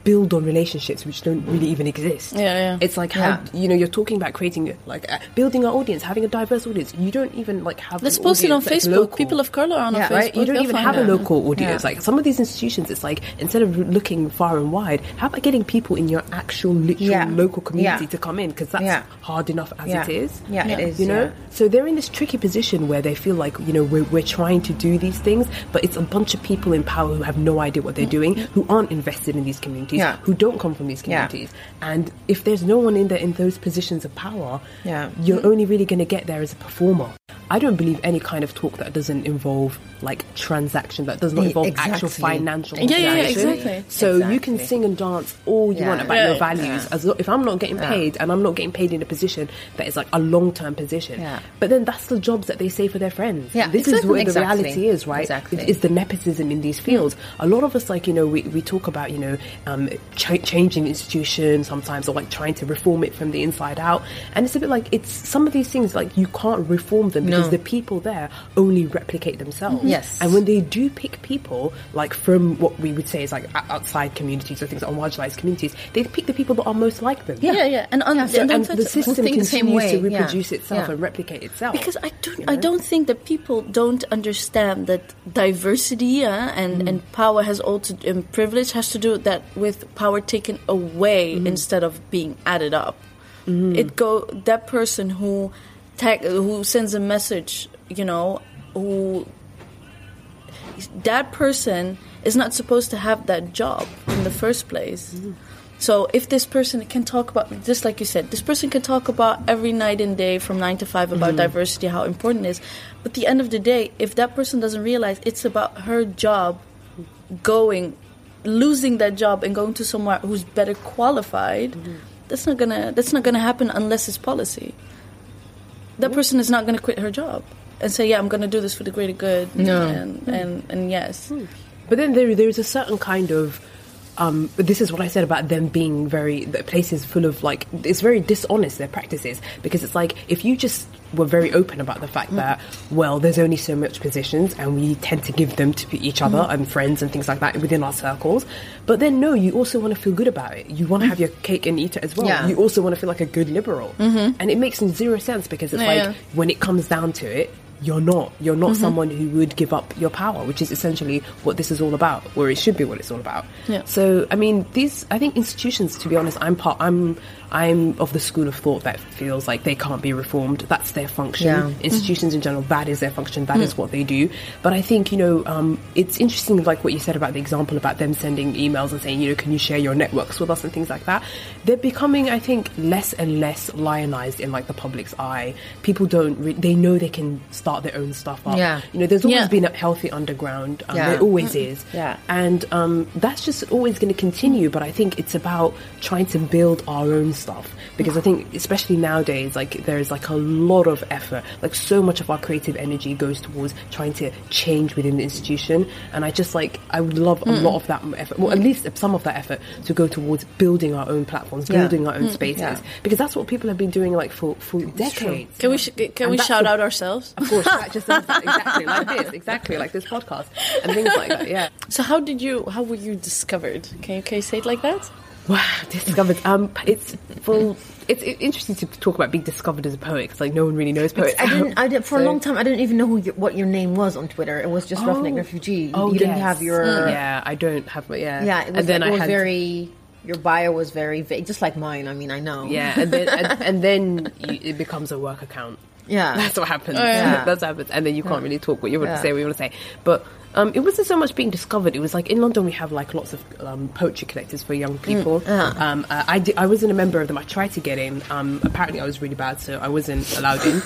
[SPEAKER 5] build on relationships which don't really even exist.
[SPEAKER 1] Yeah, yeah.
[SPEAKER 5] It's like how
[SPEAKER 2] Yeah.
[SPEAKER 5] you know you're talking about creating like uh, building an audience, having a diverse audience. You don't even like have.
[SPEAKER 1] Let's post it on Facebook.
[SPEAKER 5] local
[SPEAKER 1] People of color on
[SPEAKER 2] Yeah,
[SPEAKER 1] Facebook.
[SPEAKER 5] right? You don't even have a local audience. Like some of these institutions, it's like instead of looking far and wide, how about getting people in your actual, literal local community to come in? Because that's hard enough as it is.
[SPEAKER 2] Yeah, it is,
[SPEAKER 5] You know,
[SPEAKER 2] yeah.
[SPEAKER 5] so they're in this tricky position where they feel like you know we're, we're trying to do these things, but it's a bunch of people in power who have no idea what they're doing, who aren't invested in these communities,
[SPEAKER 2] Yeah.
[SPEAKER 5] who don't come from these
[SPEAKER 2] Yeah.
[SPEAKER 5] communities, and if there's no one in there in those positions of power,
[SPEAKER 2] Yeah.
[SPEAKER 5] you're only really going to get there as a performer. I don't believe any kind of talk that doesn't involve like transaction, that does not involve actual financial
[SPEAKER 1] Yeah, yeah, yeah, exactly.
[SPEAKER 5] So you can sing and dance all you
[SPEAKER 2] Yeah.
[SPEAKER 5] want about
[SPEAKER 1] Yeah.
[SPEAKER 5] your values. As if I'm not getting
[SPEAKER 2] Yeah.
[SPEAKER 5] paid and I'm not getting paid in a position that is like a long term position,
[SPEAKER 2] Yeah.
[SPEAKER 5] but then that's the jobs that they say for their friends.
[SPEAKER 2] Yeah,
[SPEAKER 5] this is
[SPEAKER 2] exactly.
[SPEAKER 5] where the
[SPEAKER 2] Exactly.
[SPEAKER 5] reality is, right?
[SPEAKER 2] Exactly.
[SPEAKER 5] It- It's the nepotism in these fields. A lot of us, like you know, we, we talk about you know um, ch- changing institutions sometimes, or like trying to reform it from the inside out, and it's a bit like it's some of these things like you can't reform them because
[SPEAKER 2] No.
[SPEAKER 5] the people there only replicate themselves.
[SPEAKER 2] Yes.
[SPEAKER 5] and when they do pick people like from what we would say is like outside communities or things that are marginalized communities, they pick the people that are most like them.
[SPEAKER 1] Yeah, yeah, and, on,
[SPEAKER 5] So,
[SPEAKER 1] and
[SPEAKER 5] and the system
[SPEAKER 2] think the
[SPEAKER 5] continues
[SPEAKER 2] same way,
[SPEAKER 5] to
[SPEAKER 2] yeah.
[SPEAKER 5] reproduce itself
[SPEAKER 2] Yeah.
[SPEAKER 5] and replicate itself.
[SPEAKER 1] because I don't
[SPEAKER 5] you
[SPEAKER 1] I don't think that people don't understand that diversity uh, and mm. and power has all to and privilege has to do that with power taken away mm. instead of being added up. Mm. It go that person who tag who sends a message, you know, who that person is not supposed to have that job in the first place. So if this person can talk about, just like you said, this person can talk about every night and day from nine to five about mm-hmm. diversity, how important it is. But the end of the day, if that person doesn't realize it's about her job going, losing that job and going to somewhere who's better qualified, mm-hmm. that's not gonna that's not gonna happen unless it's policy. That person is not gonna quit her job and say, "Yeah, I'm gonna do this for the greater good."
[SPEAKER 2] No.
[SPEAKER 1] and and, and yes. Hmm.
[SPEAKER 5] But then there, there's a certain kind of. Um, but this is what I said about them being very the places full of like it's very dishonest their practices. Because it's like if you just were very open about the fact that well there's only so much positions and we tend to give them to each other and friends and things like that within our circles. But then no you also want to feel good about it. You want to have your cake and eat it as well.
[SPEAKER 2] Yeah.
[SPEAKER 5] you also want to feel like a good liberal. And it makes zero sense because it's
[SPEAKER 1] Yeah,
[SPEAKER 5] like
[SPEAKER 1] yeah.
[SPEAKER 5] when it comes down to it you're not. You're not
[SPEAKER 4] Mm-hmm.
[SPEAKER 5] someone who would give up your power, which is essentially what this is all about, or it should be what it's all about.
[SPEAKER 4] Yeah.
[SPEAKER 5] So, I mean, these, I think institutions, to be honest, I'm part, I'm, I'm of the school of thought that feels like they can't be reformed. That's their function.
[SPEAKER 2] Yeah.
[SPEAKER 5] Institutions in general, that is their function. That is what they do. But I think, you know, um, it's interesting, like what you said about the example about them sending emails and saying, you know, can you share your networks with us and things like that. They're becoming, I think, less and less lionized in like the public's eye. People don't, re- they know they can start their own stuff up.
[SPEAKER 2] Yeah.
[SPEAKER 5] You know, there's always
[SPEAKER 4] Yeah.
[SPEAKER 5] been a healthy underground. Um,
[SPEAKER 2] Yeah.
[SPEAKER 5] There always is.
[SPEAKER 2] Yeah.
[SPEAKER 5] And um, that's just always going to continue. But I think it's about trying to build our own stuff because I think, especially nowadays, like there is like a lot of effort. Like so much of our creative energy goes towards trying to change within the institution. And I just like I would love a hmm. lot of that effort, well, at least some of that effort, to go towards building our own platforms,
[SPEAKER 2] Yeah.
[SPEAKER 5] building our own hmm. spaces,
[SPEAKER 2] Yeah.
[SPEAKER 5] because that's what people have been doing like for for decades.
[SPEAKER 4] Can we sh- can
[SPEAKER 5] And
[SPEAKER 4] we shout
[SPEAKER 5] the-
[SPEAKER 4] out ourselves?
[SPEAKER 5] Of course, [laughs] that just exactly like this, exactly like this podcast and things like that. Yeah.
[SPEAKER 4] So how did you how were you discovered? Can you, can you say it like that?
[SPEAKER 5] Wow, discovered. Um, it's full. It's interesting to talk about being discovered as a poet because like no one really knows poets.
[SPEAKER 2] I [laughs] didn't. I didn't for a long time. I didn't even know your, what your name was on Twitter. It was just Roughneck Refugee.
[SPEAKER 5] Oh,
[SPEAKER 2] you didn't have your.
[SPEAKER 5] Yeah, I don't have my. Yeah.
[SPEAKER 2] Yeah, it was,
[SPEAKER 5] and then I
[SPEAKER 2] was
[SPEAKER 5] had.
[SPEAKER 2] very. Your bio was very vague, just like mine. I mean, I know.
[SPEAKER 5] Yeah, and then and, [laughs] and then you, it becomes a work account.
[SPEAKER 2] Yeah. [laughs]
[SPEAKER 5] That's what happens.
[SPEAKER 2] yeah.
[SPEAKER 5] That's what happens, and then you can't really talk what you want
[SPEAKER 2] Yeah.
[SPEAKER 5] to say. What you want to say, but. Um, it wasn't so much being discovered. It was like in London we have like lots of um, poetry collectors for young people. Um, uh, I, di- I wasn't a member of them. I tried to get in. Um, apparently I was really bad, so I wasn't allowed in.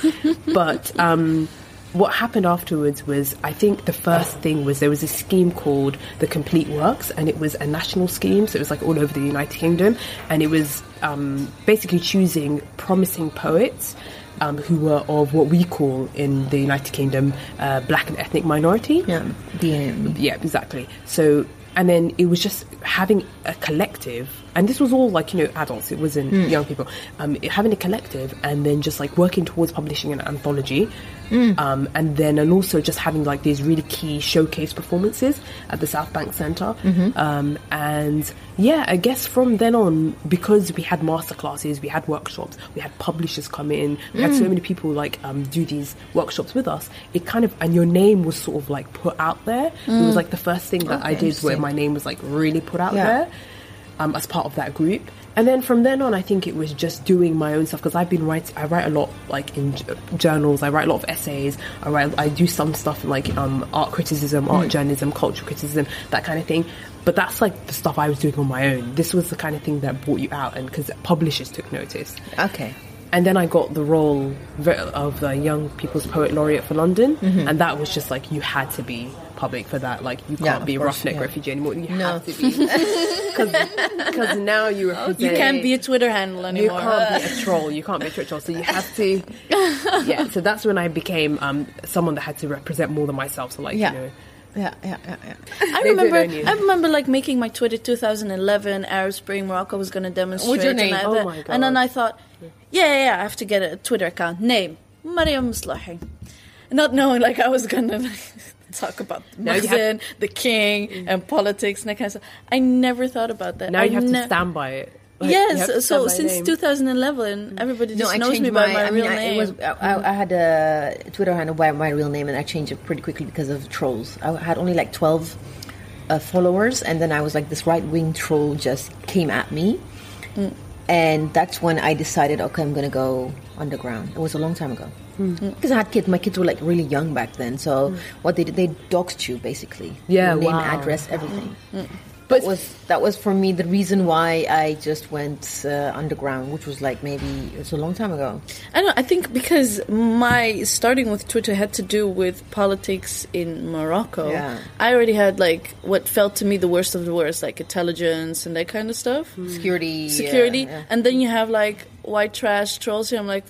[SPEAKER 5] [laughs] but um, what happened afterwards was I think the first thing was there was a scheme called the Complete Works, and it was a national scheme, so it was like all over the United Kingdom, and it was um, basically choosing promising poets. Um, who were of what we call in the United Kingdom uh, black and ethnic minority.
[SPEAKER 2] Yeah. BM.
[SPEAKER 5] Yeah, exactly. So, and then it was just having a collective, and this was all like, you know, adults, it wasn't young people, um, having a collective and then just like working towards publishing an anthology. Um, and then, and also just having like these really key showcase performances at the South Bank center Um, and yeah, I guess from then on, because we had masterclasses, we had workshops, we had publishers come in, we had so many people like um, do these workshops with us. It kind of, and your name was sort of like put out there. It was like the first thing that I did where my name was like really put out
[SPEAKER 2] Yeah.
[SPEAKER 5] there um, as part of that group. And then from then on, I think it was just doing my own stuff because I've been writing. I write a lot, like in j- journals. I write a lot of essays. I write. I do some stuff in like um, art criticism, art journalism, cultural criticism, that kind of thing. But that's like the stuff I was doing on my own. This was the kind of thing that brought you out, and because publishers took notice.
[SPEAKER 2] Okay.
[SPEAKER 5] And then I got the role of the Young People's Poet Laureate for London, and that was just like you had to be public for that. Like you
[SPEAKER 2] Yeah,
[SPEAKER 5] can't be a roughneck
[SPEAKER 2] yeah.
[SPEAKER 5] refugee anymore. You
[SPEAKER 2] No.
[SPEAKER 5] have to be [laughs] because now you represent.
[SPEAKER 4] You can't be a Twitter handle anymore.
[SPEAKER 5] You can't be a [laughs] troll. You can't be a Twitter troll. So you have to. [laughs] Yeah. So that's when I became um, someone that had to represent more than myself. So like
[SPEAKER 2] Yeah.
[SPEAKER 5] you know.
[SPEAKER 2] Yeah, yeah, yeah, yeah.
[SPEAKER 4] I
[SPEAKER 5] They
[SPEAKER 4] remember. I remember like making my Twitter 2011 Arab Spring. Morocco was going to demonstrate.
[SPEAKER 2] What's your name?
[SPEAKER 4] And, I,
[SPEAKER 5] Oh my God.
[SPEAKER 4] and then I thought, yeah, yeah, yeah, I have to get a Twitter account. Name Mariam Muslahi. Not knowing like I was going [laughs] to talk about the
[SPEAKER 5] Now have-
[SPEAKER 4] the king, and politics and that kind of stuff. I never thought about that.
[SPEAKER 5] Now
[SPEAKER 4] I
[SPEAKER 5] you have
[SPEAKER 4] ne-
[SPEAKER 5] to stand by it. Like, you have to
[SPEAKER 4] Yes, so since
[SPEAKER 5] name.
[SPEAKER 4] 2011, everybody just
[SPEAKER 2] I
[SPEAKER 4] knows me by my,
[SPEAKER 2] I
[SPEAKER 4] real
[SPEAKER 2] mean, I,
[SPEAKER 4] name.
[SPEAKER 2] it was, I, I- I had a Twitter handle by my real name, and I changed it pretty quickly because of trolls. I had only like twelve uh, followers, and then I was like, this right wing troll just came at me, and that's when I decided, okay, I'm gonna go underground. It was a long time ago mm. because I had kids. My kids were like really young back then, so mm. what they did, they doxed you basically.
[SPEAKER 5] Yeah,
[SPEAKER 2] Your name,
[SPEAKER 5] wow.
[SPEAKER 2] address, everything. Mm. But that was that was for me the reason why I just went uh, underground, which was like maybe it's a long time ago.
[SPEAKER 4] I don't know. I think because my starting with Twitter had to do with politics in Morocco.
[SPEAKER 2] Yeah.
[SPEAKER 4] I already had like what felt to me the worst of the worst, like intelligence and that kind of stuff,
[SPEAKER 2] Security,
[SPEAKER 4] security,
[SPEAKER 2] yeah, yeah.
[SPEAKER 4] and then you have like white trash trolls here. I'm like,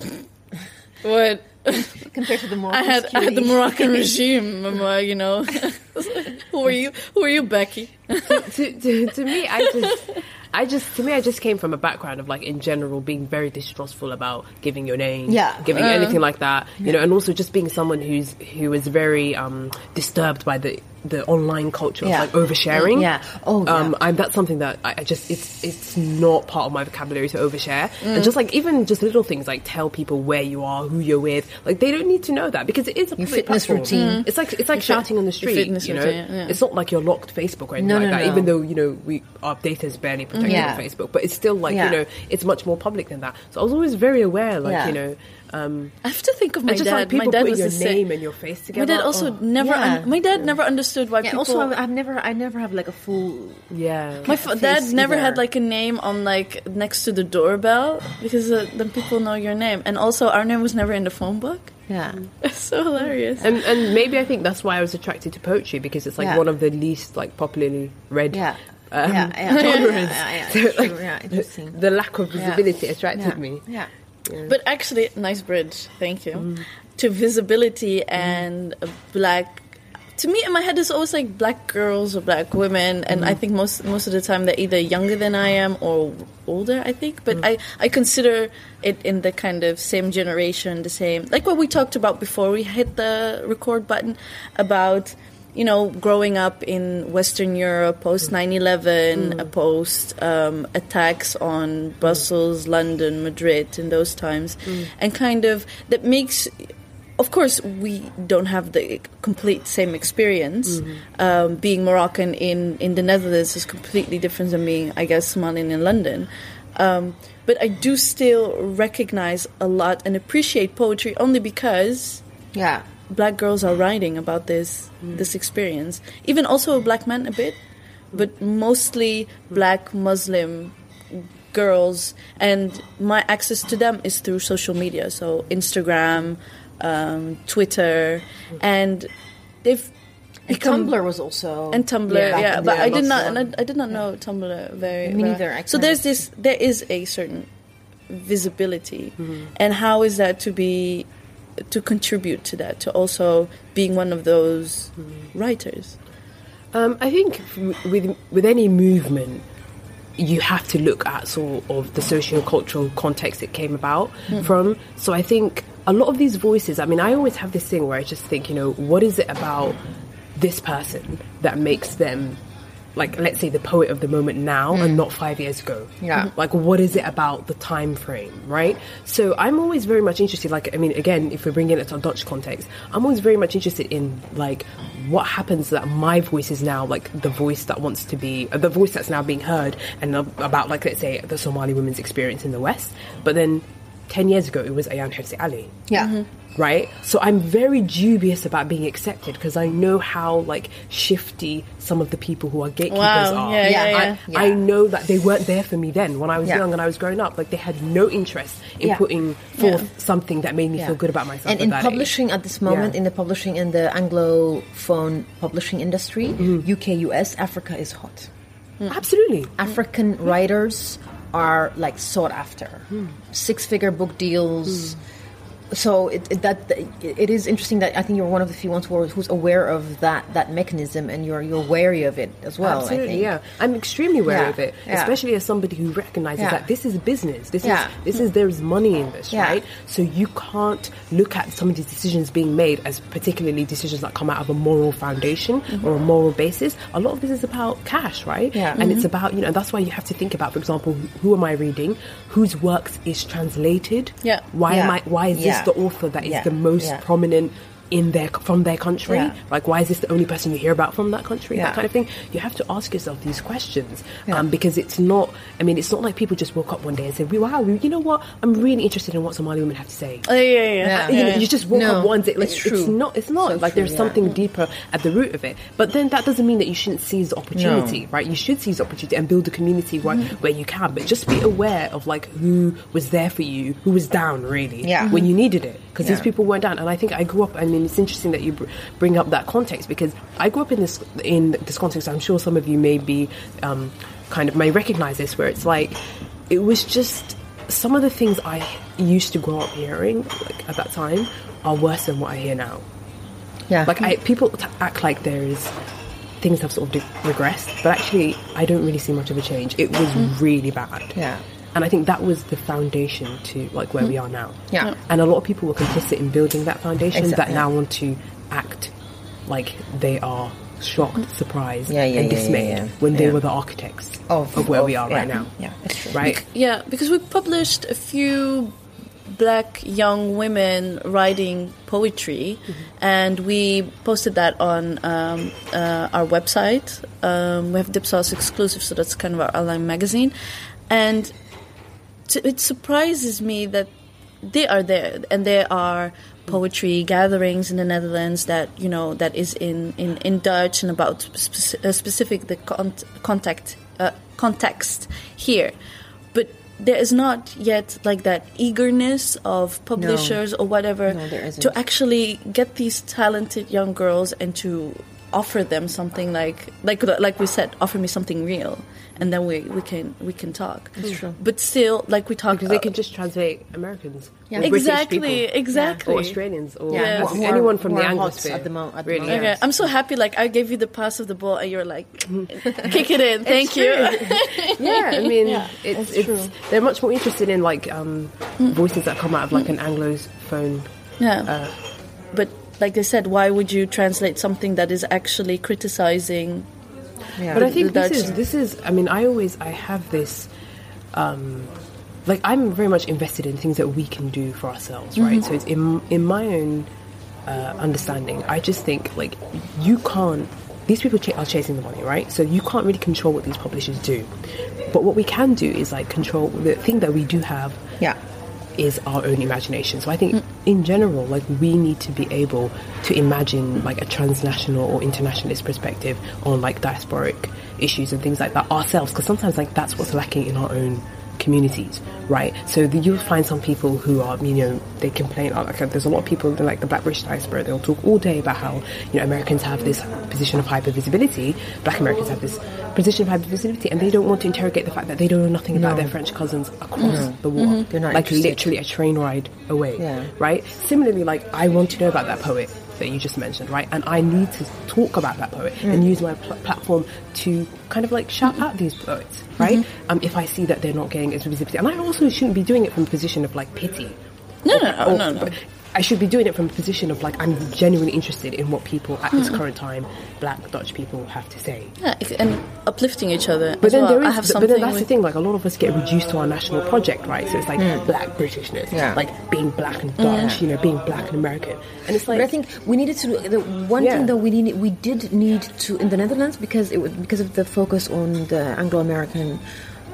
[SPEAKER 4] [laughs] what? [laughs]
[SPEAKER 2] compared to the Moroccan
[SPEAKER 4] I had I had the. Moroccan [laughs] regime. you know, [laughs] who are you? Who are you, Becky?
[SPEAKER 5] to, to, to me, I just, I just, to me, I just came from a background of like, in general, being very distrustful about giving your name,
[SPEAKER 2] Yeah.
[SPEAKER 5] giving
[SPEAKER 4] Uh.
[SPEAKER 5] anything like that, you know, and also just being someone who's who is very um, disturbed by the the online culture
[SPEAKER 2] Yeah.
[SPEAKER 5] of like oversharing.
[SPEAKER 2] Yeah. Oh, yeah.
[SPEAKER 5] Um, I'm, that's something that I, I just it's it's not part of my vocabulary to overshare.
[SPEAKER 2] Mm.
[SPEAKER 5] And just like even just little things like tell people where you are, who you're with. Like they don't need to know that because it is a
[SPEAKER 2] fitness
[SPEAKER 5] platform.
[SPEAKER 2] routine.
[SPEAKER 5] It's like it's like shouting on the street.
[SPEAKER 1] fitness
[SPEAKER 5] you know,
[SPEAKER 1] routine, yeah.
[SPEAKER 5] it's not like you're locked Facebook or anything
[SPEAKER 2] No,
[SPEAKER 5] like
[SPEAKER 2] no,
[SPEAKER 5] that.
[SPEAKER 2] no.
[SPEAKER 5] Even though you know we our data is barely protected
[SPEAKER 2] Yeah.
[SPEAKER 5] on Facebook, but it's still like
[SPEAKER 2] Yeah.
[SPEAKER 5] you know it's much more public than that. So I was always very aware, like
[SPEAKER 2] Yeah.
[SPEAKER 5] you know. Um,
[SPEAKER 1] I have to think of my
[SPEAKER 5] and just
[SPEAKER 1] dad.
[SPEAKER 5] like people
[SPEAKER 1] my dad
[SPEAKER 5] putting
[SPEAKER 1] was
[SPEAKER 5] your
[SPEAKER 1] the same.
[SPEAKER 5] name and your face
[SPEAKER 1] My dad also
[SPEAKER 5] Oh,
[SPEAKER 1] never.
[SPEAKER 2] Yeah.
[SPEAKER 1] un- my dad never understood why
[SPEAKER 2] Yeah,
[SPEAKER 1] people.
[SPEAKER 2] also, I- I've never, I never have like a full.
[SPEAKER 5] yeah.
[SPEAKER 1] my f-
[SPEAKER 2] face
[SPEAKER 1] dad never had like a name on like next to the doorbell because uh, then people know your name. And also, our name was never in the phone book.
[SPEAKER 2] Yeah. [laughs]
[SPEAKER 1] It's so hilarious.
[SPEAKER 5] and and maybe I think that's why I was attracted to poetry because it's like
[SPEAKER 2] Yeah.
[SPEAKER 5] one of the least like popularly read
[SPEAKER 2] Yeah.
[SPEAKER 5] um,
[SPEAKER 2] yeah, yeah, [laughs]
[SPEAKER 5] genres.
[SPEAKER 2] yeah, yeah, [laughs]
[SPEAKER 5] So,
[SPEAKER 2] yeah,
[SPEAKER 5] like,
[SPEAKER 2] true, yeah, interesting.
[SPEAKER 5] the lack of visibility attracted
[SPEAKER 2] yeah.
[SPEAKER 5] me.
[SPEAKER 2] Yeah.
[SPEAKER 1] But actually, nice bridge. Thank you. To visibility and black. To me, in my head, it's always like black girls or black women, and I mm-hmm. think most most of the time they're either younger than I am or older. I think, but mm. I I consider it in the kind of same generation, the same like what we talked about before we hit the record button about you know, growing up in Western Europe post 9 11, uh, post um, attacks on Brussels, London, Madrid in those times, and kind of that makes. Of course, we don't have the complete same experience. Um, being Moroccan in, in the Netherlands is completely different than being, I guess, Somalian in London. Um, but I do still recognize a lot and appreciate poetry only because
[SPEAKER 2] Yeah.
[SPEAKER 1] Black girls are writing about this this experience. Even also a black men a bit, but mostly black Muslim girls, and my access to them is through social media, so Instagram, um, Twitter, and they've
[SPEAKER 2] And
[SPEAKER 1] become
[SPEAKER 2] Tumblr was also
[SPEAKER 1] and Tumblr,
[SPEAKER 2] Yeah,
[SPEAKER 1] yeah, but I did not, and I, I did not know Tumblr very.
[SPEAKER 2] Me neither, I
[SPEAKER 1] So there's this, there is a certain visibility,
[SPEAKER 2] Mm-hmm.
[SPEAKER 1] and how is that to be, to contribute to that, to also being one of those
[SPEAKER 2] Mm-hmm.
[SPEAKER 5] Um,
[SPEAKER 1] writers.
[SPEAKER 5] I think with with any movement, you have to look at sort of the socio-cultural context it came about from. So I think a lot of these voices. I mean, I always have this thing where I just think, you know, what is it about this person that makes them like let's say the poet of the moment now and mm. not five years ago.
[SPEAKER 2] Yeah. Mm-hmm.
[SPEAKER 5] like what is it about the time frame right? So i'm always very much interested like i mean again if we're bringing it to a dutch context i'm always very much interested in like what happens that my voice is now like the voice that wants to be uh, the voice that's now being heard and ab- about like let's say the somali women's experience in the west. But then 10 years ago it was Ayaan Hirsi Ali.
[SPEAKER 2] Yeah. Mm-hmm.
[SPEAKER 5] Right? So I'm very dubious about being accepted because I know how like shifty some of the people who are gatekeepers
[SPEAKER 1] Wow,
[SPEAKER 5] are.
[SPEAKER 1] yeah,
[SPEAKER 2] yeah,
[SPEAKER 5] I,
[SPEAKER 2] yeah.
[SPEAKER 5] I know that they weren't there for me then when I was young and I was growing up. Like they had no interest in putting forth something that made me feel good about myself.
[SPEAKER 2] And in publishing
[SPEAKER 5] age.
[SPEAKER 2] at this moment, in the publishing in the Anglophone publishing industry,
[SPEAKER 5] Mm-hmm.
[SPEAKER 2] UK, US, Africa is hot.
[SPEAKER 5] absolutely.
[SPEAKER 2] African writers are like sought after.
[SPEAKER 5] Hmm.
[SPEAKER 2] Six figure book deals. So it, it, that it is interesting that I think you're one of the few ones who who's aware of that that mechanism and you're you're wary of it as well. I
[SPEAKER 5] Absolutely,
[SPEAKER 2] think.
[SPEAKER 5] yeah. I'm extremely wary
[SPEAKER 2] Yeah,
[SPEAKER 5] of it,
[SPEAKER 2] yeah.
[SPEAKER 5] especially as somebody who recognizes
[SPEAKER 2] Yeah.
[SPEAKER 5] that this is business. This is this is there's money in this, right? So you can't look at some of these decisions being made as particularly decisions that come out of a moral foundation
[SPEAKER 2] Mm-hmm.
[SPEAKER 5] or a moral basis. A lot of this is about cash, right?
[SPEAKER 2] Yeah.
[SPEAKER 5] And it's about you know that's why you have to think about, for example, who, who am I reading? Whose works is translated?
[SPEAKER 1] Yeah.
[SPEAKER 5] Why am I? Why is
[SPEAKER 2] Yeah.
[SPEAKER 5] the author that is
[SPEAKER 2] Yeah.
[SPEAKER 5] the most prominent? In their from their country,
[SPEAKER 2] Yeah.
[SPEAKER 5] like why is this the only person you hear about from that country?
[SPEAKER 2] Yeah.
[SPEAKER 5] That kind of thing. You have to ask yourself these questions
[SPEAKER 2] Yeah.
[SPEAKER 5] um, because it's not. I mean, it's not like people just woke up one day and said, "Wow, you know what? I'm really interested in what Somali women have to say."
[SPEAKER 1] Oh, yeah, yeah,
[SPEAKER 5] you know, you just woke
[SPEAKER 2] No,
[SPEAKER 5] up one day. Like,
[SPEAKER 2] it's
[SPEAKER 5] it's, not. It's not
[SPEAKER 2] So
[SPEAKER 5] like
[SPEAKER 2] true,
[SPEAKER 5] there's something deeper at the root of it. But then that doesn't mean that you shouldn't seize the opportunity, right? You should seize the opportunity and build a community where,
[SPEAKER 2] Mm-hmm.
[SPEAKER 5] where you can. But just be aware of like who was there for you, who was down really
[SPEAKER 2] Yeah.
[SPEAKER 5] when you needed it, because these people weren't down. And I think I grew up. I mean, it's interesting that you br- bring up that context because I grew up in this in this context. I'm sure some of you may be um, kind of may recognize this, where it's like it was just some of the things I used to grow up hearing like at that time are worse than what I hear now.
[SPEAKER 2] Yeah.
[SPEAKER 5] Like I, people t- act like there is things have sort of de- regressed, but actually I don't really see much of a change. It was really bad.
[SPEAKER 2] Yeah.
[SPEAKER 5] And I think that was the foundation to like where we are now.
[SPEAKER 2] Yeah.
[SPEAKER 5] And a lot of people were complicit in building that foundation that now want to act like they are shocked, surprised,
[SPEAKER 2] Yeah, yeah,
[SPEAKER 5] and
[SPEAKER 2] yeah, yeah,
[SPEAKER 5] dismayed
[SPEAKER 2] yeah.
[SPEAKER 5] when they
[SPEAKER 2] Yeah.
[SPEAKER 5] were the architects
[SPEAKER 2] Of-
[SPEAKER 5] of, where
[SPEAKER 2] of-
[SPEAKER 5] we are
[SPEAKER 2] yeah.
[SPEAKER 5] right now.
[SPEAKER 2] Yeah.
[SPEAKER 5] Right?
[SPEAKER 1] Yeah, because we published a few black young women writing poetry, and we posted that on um, uh, our website. Um, we have Dipsaus exclusive, so that's kind of our online magazine, and t- it surprises me that they are there, and there are poetry gatherings in the Netherlands that you know that is in in, in Dutch and about speci- uh, specific the con- contact uh, context here, but there is not yet like that eagerness of publishers or whatever
[SPEAKER 2] No,
[SPEAKER 1] to actually get these talented young girls and to offer them something like like like we said offer me something real and then we, we can we can talk
[SPEAKER 2] true.
[SPEAKER 1] but still like we talked
[SPEAKER 5] Because they
[SPEAKER 1] uh,
[SPEAKER 5] can just translate Americans.
[SPEAKER 2] Yeah.
[SPEAKER 5] or
[SPEAKER 1] exactly
[SPEAKER 5] people,
[SPEAKER 1] exactly
[SPEAKER 5] Or Australians, or
[SPEAKER 2] Yeah,
[SPEAKER 1] who-
[SPEAKER 5] anyone anyone from
[SPEAKER 2] who
[SPEAKER 5] the
[SPEAKER 2] are
[SPEAKER 5] Anglosphere.
[SPEAKER 2] at the mo- at the
[SPEAKER 5] really.
[SPEAKER 2] moment.
[SPEAKER 1] Okay, I'm so happy. Like I gave you the pass of the ball, and you're like, [laughs] kick it in. Thank you. [laughs]
[SPEAKER 5] yeah, I mean, it's, it's they're much more interested in like um, voices that come out of like an Anglophone.
[SPEAKER 1] yeah, but like I said, why would you translate something that is actually criticizing?
[SPEAKER 2] Yeah.
[SPEAKER 5] But I think this is this is. I mean, I always I have this. Um, like I'm very much invested in things that we can do for ourselves, right? So it's in in my own uh, understanding. I just think like you can't. These people ch- are chasing the money, right? So you can't really control what these publishers do. But what we can do is like control the thing that we do have
[SPEAKER 2] yeah.
[SPEAKER 5] is our own imagination. So I think in general, like we need to be able to imagine like a transnational or internationalist perspective on like diasporic issues and things like that ourselves. Because sometimes like that's what's lacking in our own communities, right? So the, you'll find some people who are, you know, they complain. oh, Like, there's a lot of people like the Black British diaspora. They'll talk all day about how you know Americans have this position of hyper visibility. Black Americans have this position of hyper visibility, and they don't want to interrogate the fact that they don't know nothing about their French cousins across the water. Mm-hmm.
[SPEAKER 2] They're not
[SPEAKER 5] like
[SPEAKER 2] interested.
[SPEAKER 5] literally a train ride away.
[SPEAKER 2] Yeah.
[SPEAKER 5] Right? Similarly, like I want to know about that poet that you just mentioned, right? And I need to talk about that poet and use my pl- platform to kind of like shout out these poets, right? Um, if I see that they're not getting as visibility, and I also shouldn't be doing it from a position of like pity.
[SPEAKER 1] No, no, no,
[SPEAKER 5] Or-
[SPEAKER 1] no, no.
[SPEAKER 5] I should be doing it from a position of like I'm genuinely interested in what people at this current time, Black Dutch people, have to say.
[SPEAKER 1] Yeah, and uplifting each other.
[SPEAKER 5] But
[SPEAKER 1] as
[SPEAKER 5] then
[SPEAKER 1] well.
[SPEAKER 5] there
[SPEAKER 1] I have
[SPEAKER 5] but then that's the thing. Like a lot of us get reduced to our national project, right? So it's like black Britishness,
[SPEAKER 2] Yeah.
[SPEAKER 5] like being black and Dutch, you know, being black and American, and it's like
[SPEAKER 2] But I think we needed to. The one
[SPEAKER 5] Yeah.
[SPEAKER 2] thing that we needed, we did need to in the Netherlands because it was because of the focus on the Anglo-American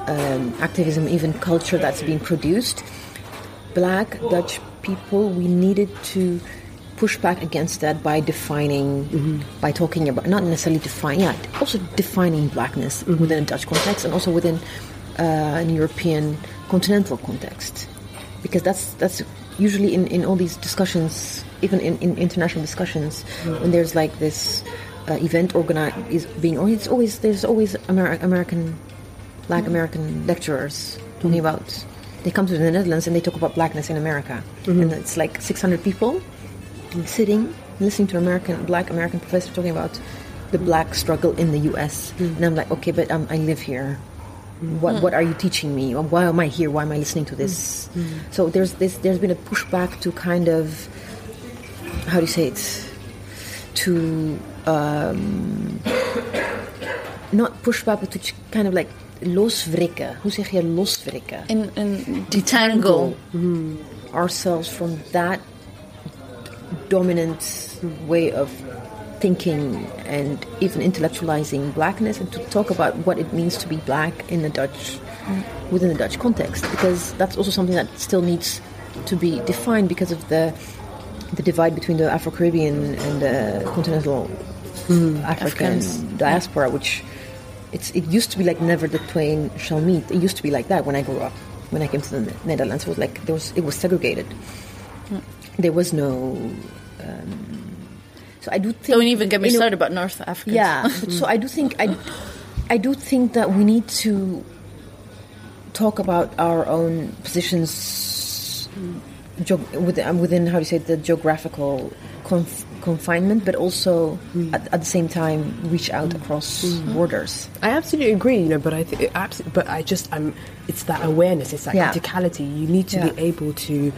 [SPEAKER 2] um, activism, even culture that's being produced. Black Dutch people, we needed to push back against that by defining, mm-hmm. by talking about not necessarily define, yeah, also defining blackness mm-hmm. within a Dutch context and also within uh, an European continental context. Because that's that's usually in, in all these discussions, even in, in international discussions, mm-hmm. when there's like this uh, event organized is being, or it's always there's always Ameri- American, Black American lecturers talking about. They come to the Netherlands and they talk about blackness in America, mm-hmm. and it's like 600 people sitting listening to an American Black American professor talking about the black struggle in the U.S. Mm. And I'm like, okay, but um, I live here. What mm. what are you teaching me? Why am i here? Why am i listening to this? Mm. So there's this there's been a pushback to kind of how do you say it? To um, not pushback but to kind of like loswrikken hoe zeg je loswrikken
[SPEAKER 1] in, in detangle. Hmm.
[SPEAKER 2] ourselves from that dominant way of thinking and even intellectualizing blackness and to talk about what it means to be black in the Dutch within the Dutch context. Because that's also something that still needs to be defined because of the the divide between the Afro-Caribbean and the continental hmm. African
[SPEAKER 1] Africans.
[SPEAKER 2] diaspora which it's it used to be like never the twain shall meet. It used to be like that when I grew up. When I came to the Netherlands it was like there was it was segregated. There was no um, so I do think
[SPEAKER 1] Don't even get me
[SPEAKER 2] you know,
[SPEAKER 1] started about North Africans.
[SPEAKER 2] yeah, [laughs] but so I do think I, I do think that we need to talk about our own positions geog- within, within how do you say the geographical conf- confinement, but also mm. at, at the same time reach out mm. across mm. borders.
[SPEAKER 5] I absolutely agree, you know, but I think, abs- but I just, I'm, it's that awareness, it's that
[SPEAKER 2] Yeah.
[SPEAKER 5] criticality. You need to
[SPEAKER 2] Yeah.
[SPEAKER 5] be able to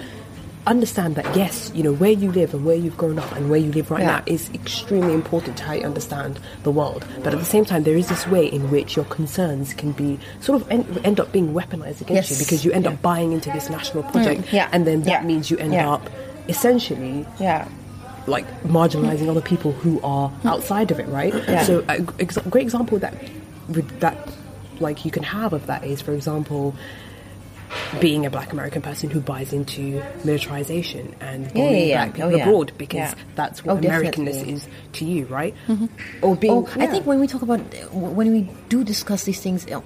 [SPEAKER 5] understand that yes, you know where you live and where you've grown up and where you live right
[SPEAKER 6] Yeah.
[SPEAKER 5] now is extremely important to how you understand the world. But at the same time, there is this way in which your concerns can be sort of end, end up being weaponized against you because you end up buying into this national project,
[SPEAKER 6] Mm, yeah.
[SPEAKER 5] and then that
[SPEAKER 6] Yeah.
[SPEAKER 5] means you end
[SPEAKER 6] Yeah.
[SPEAKER 5] up essentially
[SPEAKER 6] Yeah.
[SPEAKER 5] Like marginalizing other people who are outside of it, right?
[SPEAKER 6] Yeah.
[SPEAKER 5] So a g- ex- great example that that like you can have of that is, for example, being a black American person who buys into militarization and
[SPEAKER 6] Yeah,
[SPEAKER 5] bombing
[SPEAKER 6] yeah, yeah.
[SPEAKER 5] black people
[SPEAKER 6] Oh, yeah.
[SPEAKER 5] abroad because
[SPEAKER 6] Yeah.
[SPEAKER 5] that's what
[SPEAKER 6] Oh,
[SPEAKER 5] Americanness
[SPEAKER 6] definitely.
[SPEAKER 5] is to you, right? Mm-hmm. Or being,
[SPEAKER 6] Oh, I think when we talk about when we do discuss these things uh,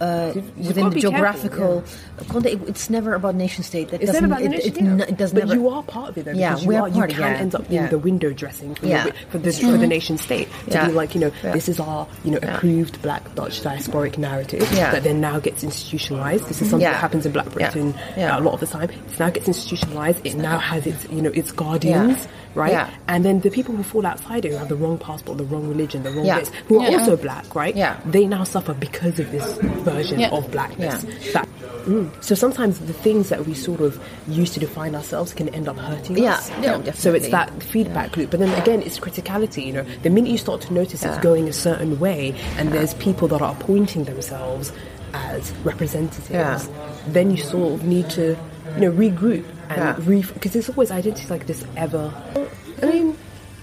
[SPEAKER 6] uh, within the
[SPEAKER 5] be careful,
[SPEAKER 6] geographical context, it's never about nation state. That
[SPEAKER 5] It's
[SPEAKER 6] doesn't,
[SPEAKER 5] never about
[SPEAKER 6] it,
[SPEAKER 5] nation,
[SPEAKER 6] it,
[SPEAKER 5] yeah.
[SPEAKER 6] it does
[SPEAKER 5] but
[SPEAKER 6] never.
[SPEAKER 5] you are part of it though.
[SPEAKER 6] Yeah, we are
[SPEAKER 5] are.
[SPEAKER 6] part
[SPEAKER 5] you
[SPEAKER 6] of
[SPEAKER 5] can
[SPEAKER 6] it,
[SPEAKER 5] end up being
[SPEAKER 6] yeah.
[SPEAKER 5] the window dressing for,
[SPEAKER 6] Yeah.
[SPEAKER 5] the, for, the, for the nation state to
[SPEAKER 6] Yeah.
[SPEAKER 5] be like you know
[SPEAKER 6] Yeah.
[SPEAKER 5] this is our you know approved Black Dutch diasporic narrative
[SPEAKER 6] Yeah.
[SPEAKER 5] that then now gets institutionalized. This is something
[SPEAKER 6] Yeah.
[SPEAKER 5] that happens in Black Britain
[SPEAKER 6] Yeah.
[SPEAKER 5] a lot of the time. It now gets institutionalized. It now has its you know its guardians.
[SPEAKER 6] Yeah.
[SPEAKER 5] Right,
[SPEAKER 6] Yeah.
[SPEAKER 5] and then the people who fall outside it, who have the wrong passport, the wrong religion, the wrong
[SPEAKER 6] Yeah.
[SPEAKER 5] this, who are
[SPEAKER 6] Yeah.
[SPEAKER 5] also black, right?
[SPEAKER 6] Yeah.
[SPEAKER 5] They now suffer because of this version
[SPEAKER 1] Yeah.
[SPEAKER 5] of blackness.
[SPEAKER 6] Yeah.
[SPEAKER 5] That Mm. So sometimes the things that we sort of use to define ourselves can end up hurting
[SPEAKER 6] Yeah,
[SPEAKER 5] us.
[SPEAKER 6] no,
[SPEAKER 5] So it's that feedback loop. But then again, it's criticality. You know, the minute you start to notice it's going a certain way, and there's people that are appointing themselves as representatives,
[SPEAKER 6] Yeah.
[SPEAKER 5] then you sort of need to, you know, regroup and
[SPEAKER 6] Yeah.
[SPEAKER 5] re because it's always identity like this ever. I mean.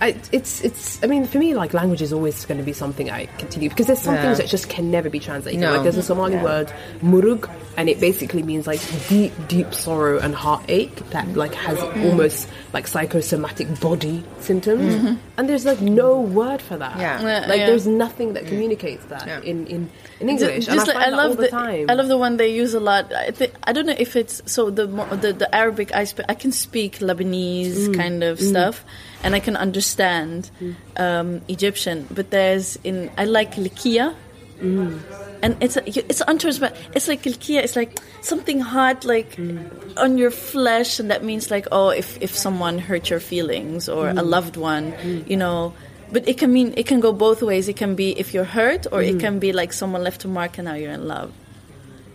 [SPEAKER 5] I, it's it's. I mean, for me, like language is always going to be something I continue because there's some
[SPEAKER 6] Yeah.
[SPEAKER 5] things that just can never be translated.
[SPEAKER 6] No.
[SPEAKER 5] Like there's a Somali
[SPEAKER 6] Yeah.
[SPEAKER 5] word murug, and it basically means like deep, deep sorrow and heartache that like has
[SPEAKER 6] Mm.
[SPEAKER 5] almost like psychosomatic body symptoms. And there's like no word for that.
[SPEAKER 6] Mm-hmm. Yeah.
[SPEAKER 1] Yeah,
[SPEAKER 5] like
[SPEAKER 1] yeah.
[SPEAKER 5] there's nothing that communicates that
[SPEAKER 6] Yeah.
[SPEAKER 5] in in in
[SPEAKER 1] Ju-
[SPEAKER 5] English. and I,
[SPEAKER 1] like,
[SPEAKER 5] find that
[SPEAKER 1] love
[SPEAKER 5] all the, time.
[SPEAKER 1] I love the one they use a lot. I think I don't know if it's so the the the Arabic I spe- I can speak Lebanese
[SPEAKER 5] Mm.
[SPEAKER 1] kind of stuff, and I can understand um, Egyptian. But there's in I like likia.
[SPEAKER 5] Mm.
[SPEAKER 1] And it's a, it's untouched, but it's like likia. It's like something hot, like on your flesh, and that means like oh, if if someone hurt your feelings or a loved one, you know. But it can mean it can go both ways. It can be if you're hurt, or it can be like someone left a mark and now you're in love.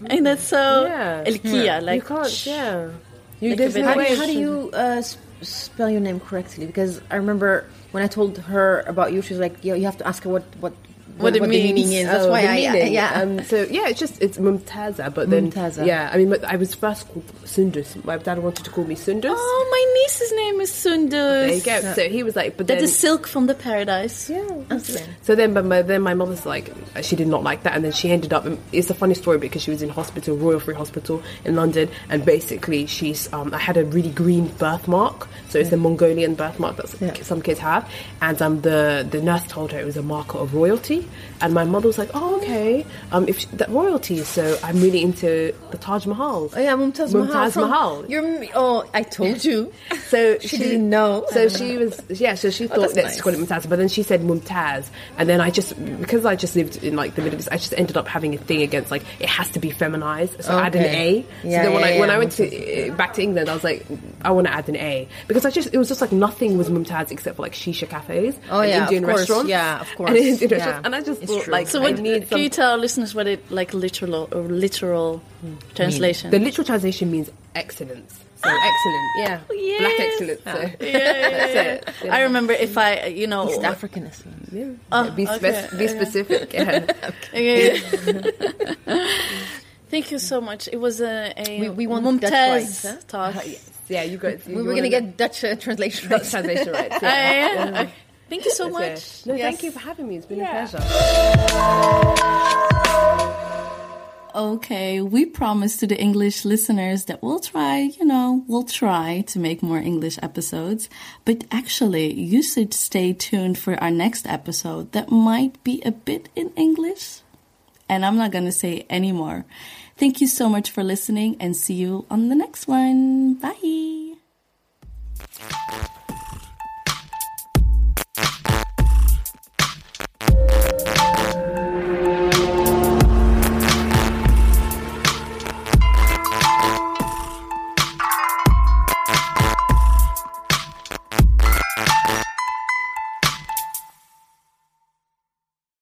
[SPEAKER 1] And that's so
[SPEAKER 5] yeah,
[SPEAKER 1] Elkia, like
[SPEAKER 5] you can't. Yeah, you
[SPEAKER 1] like a
[SPEAKER 5] there's
[SPEAKER 6] How, how do you uh, s- spell your name correctly? Because I remember when I told her about you, she was like, "Yo, you have to ask her what what
[SPEAKER 1] What it
[SPEAKER 6] the meaning is." That's
[SPEAKER 5] Oh,
[SPEAKER 6] why I
[SPEAKER 5] meaning.
[SPEAKER 6] yeah.
[SPEAKER 5] Um, so yeah, it's just it's Momtaza, but then
[SPEAKER 6] Momtaza.
[SPEAKER 5] yeah, I mean, I was first called Sundus. My dad wanted to call me Sundus.
[SPEAKER 1] oh, my niece's name is Sundus.
[SPEAKER 5] there you go. So he was like, but
[SPEAKER 1] That
[SPEAKER 5] then
[SPEAKER 1] is silk from the paradise.
[SPEAKER 5] Yeah. So then, but my, then my mother's like, she did not like that, and then she ended up. It's a funny story because she was in hospital, Royal Free Hospital in London, and basically she's. Um, I had a really green birthmark, so it's a Mongolian birthmark that
[SPEAKER 6] Yeah.
[SPEAKER 5] some kids have, and um, the the nurse told her it was a marker of royalty, and my mother was like, oh okay, um, if she, that royalty, so I'm really into the Taj Mahal.
[SPEAKER 6] Oh yeah, Mumtaz, Mahal.
[SPEAKER 5] Mumtaz
[SPEAKER 6] from-
[SPEAKER 5] Mahal.
[SPEAKER 6] You're oh, I told you.
[SPEAKER 5] So [laughs]
[SPEAKER 6] She didn't know.
[SPEAKER 5] So she was, yeah. So she thought
[SPEAKER 6] that's
[SPEAKER 5] let's
[SPEAKER 6] nice.
[SPEAKER 5] call it Mumtaz, but then she said Mumtaz, and then I just because I just lived in like the Middle East, I just ended up having a thing against like it has to be feminized, so add an
[SPEAKER 6] Okay.
[SPEAKER 5] A. So
[SPEAKER 6] Yeah,
[SPEAKER 5] then when
[SPEAKER 6] yeah,
[SPEAKER 5] I when
[SPEAKER 6] yeah,
[SPEAKER 5] I went to back to England, I was like, I want to add an A because I just it was just like nothing was Mumtaz except for like shisha cafes,
[SPEAKER 6] Oh,
[SPEAKER 5] and
[SPEAKER 6] yeah,
[SPEAKER 5] Indian restaurants,
[SPEAKER 6] Yeah, of [laughs] course.
[SPEAKER 5] and, Indian
[SPEAKER 6] Yeah.
[SPEAKER 5] restaurants, and I just
[SPEAKER 6] It's
[SPEAKER 5] thought
[SPEAKER 6] true.
[SPEAKER 5] like
[SPEAKER 1] So
[SPEAKER 5] I
[SPEAKER 1] what
[SPEAKER 5] need
[SPEAKER 1] can you
[SPEAKER 5] some.
[SPEAKER 1] tell listeners what it like literal or literal hmm. translation?
[SPEAKER 5] The literal translation means excellence. So ah! excellent, yeah, oh,
[SPEAKER 1] black
[SPEAKER 5] excellence. So.
[SPEAKER 1] yeah, yeah, [laughs]
[SPEAKER 5] That's
[SPEAKER 1] yeah.
[SPEAKER 5] it, yeah.
[SPEAKER 1] I remember if I, you know,
[SPEAKER 6] East Africanism.
[SPEAKER 5] Yeah.
[SPEAKER 1] Oh,
[SPEAKER 5] be, spec-
[SPEAKER 1] okay,
[SPEAKER 5] be specific. Yeah. [laughs]
[SPEAKER 1] Okay. [laughs] Thank you so much. It was a, a
[SPEAKER 6] We- we want
[SPEAKER 1] Mumtaz
[SPEAKER 6] Dutch rights, huh?
[SPEAKER 1] talk.
[SPEAKER 5] Uh, yeah, you got.
[SPEAKER 6] We were gonna get Dutch uh, translation. right?
[SPEAKER 5] Dutch translation right.
[SPEAKER 1] Ah, yeah, yeah. Okay. Thank you so [laughs]
[SPEAKER 5] Okay.
[SPEAKER 1] much.
[SPEAKER 5] No,
[SPEAKER 1] Yes.
[SPEAKER 5] thank you for having me. It's been
[SPEAKER 1] Yeah.
[SPEAKER 5] a pleasure.
[SPEAKER 4] Okay, we promise to the English listeners that we'll try, you know, we'll try to make more English episodes. But actually, you should stay tuned for our next episode that might be a bit in English. And I'm not going to say any more. Thank you so much for listening and see you on the next one. Bye.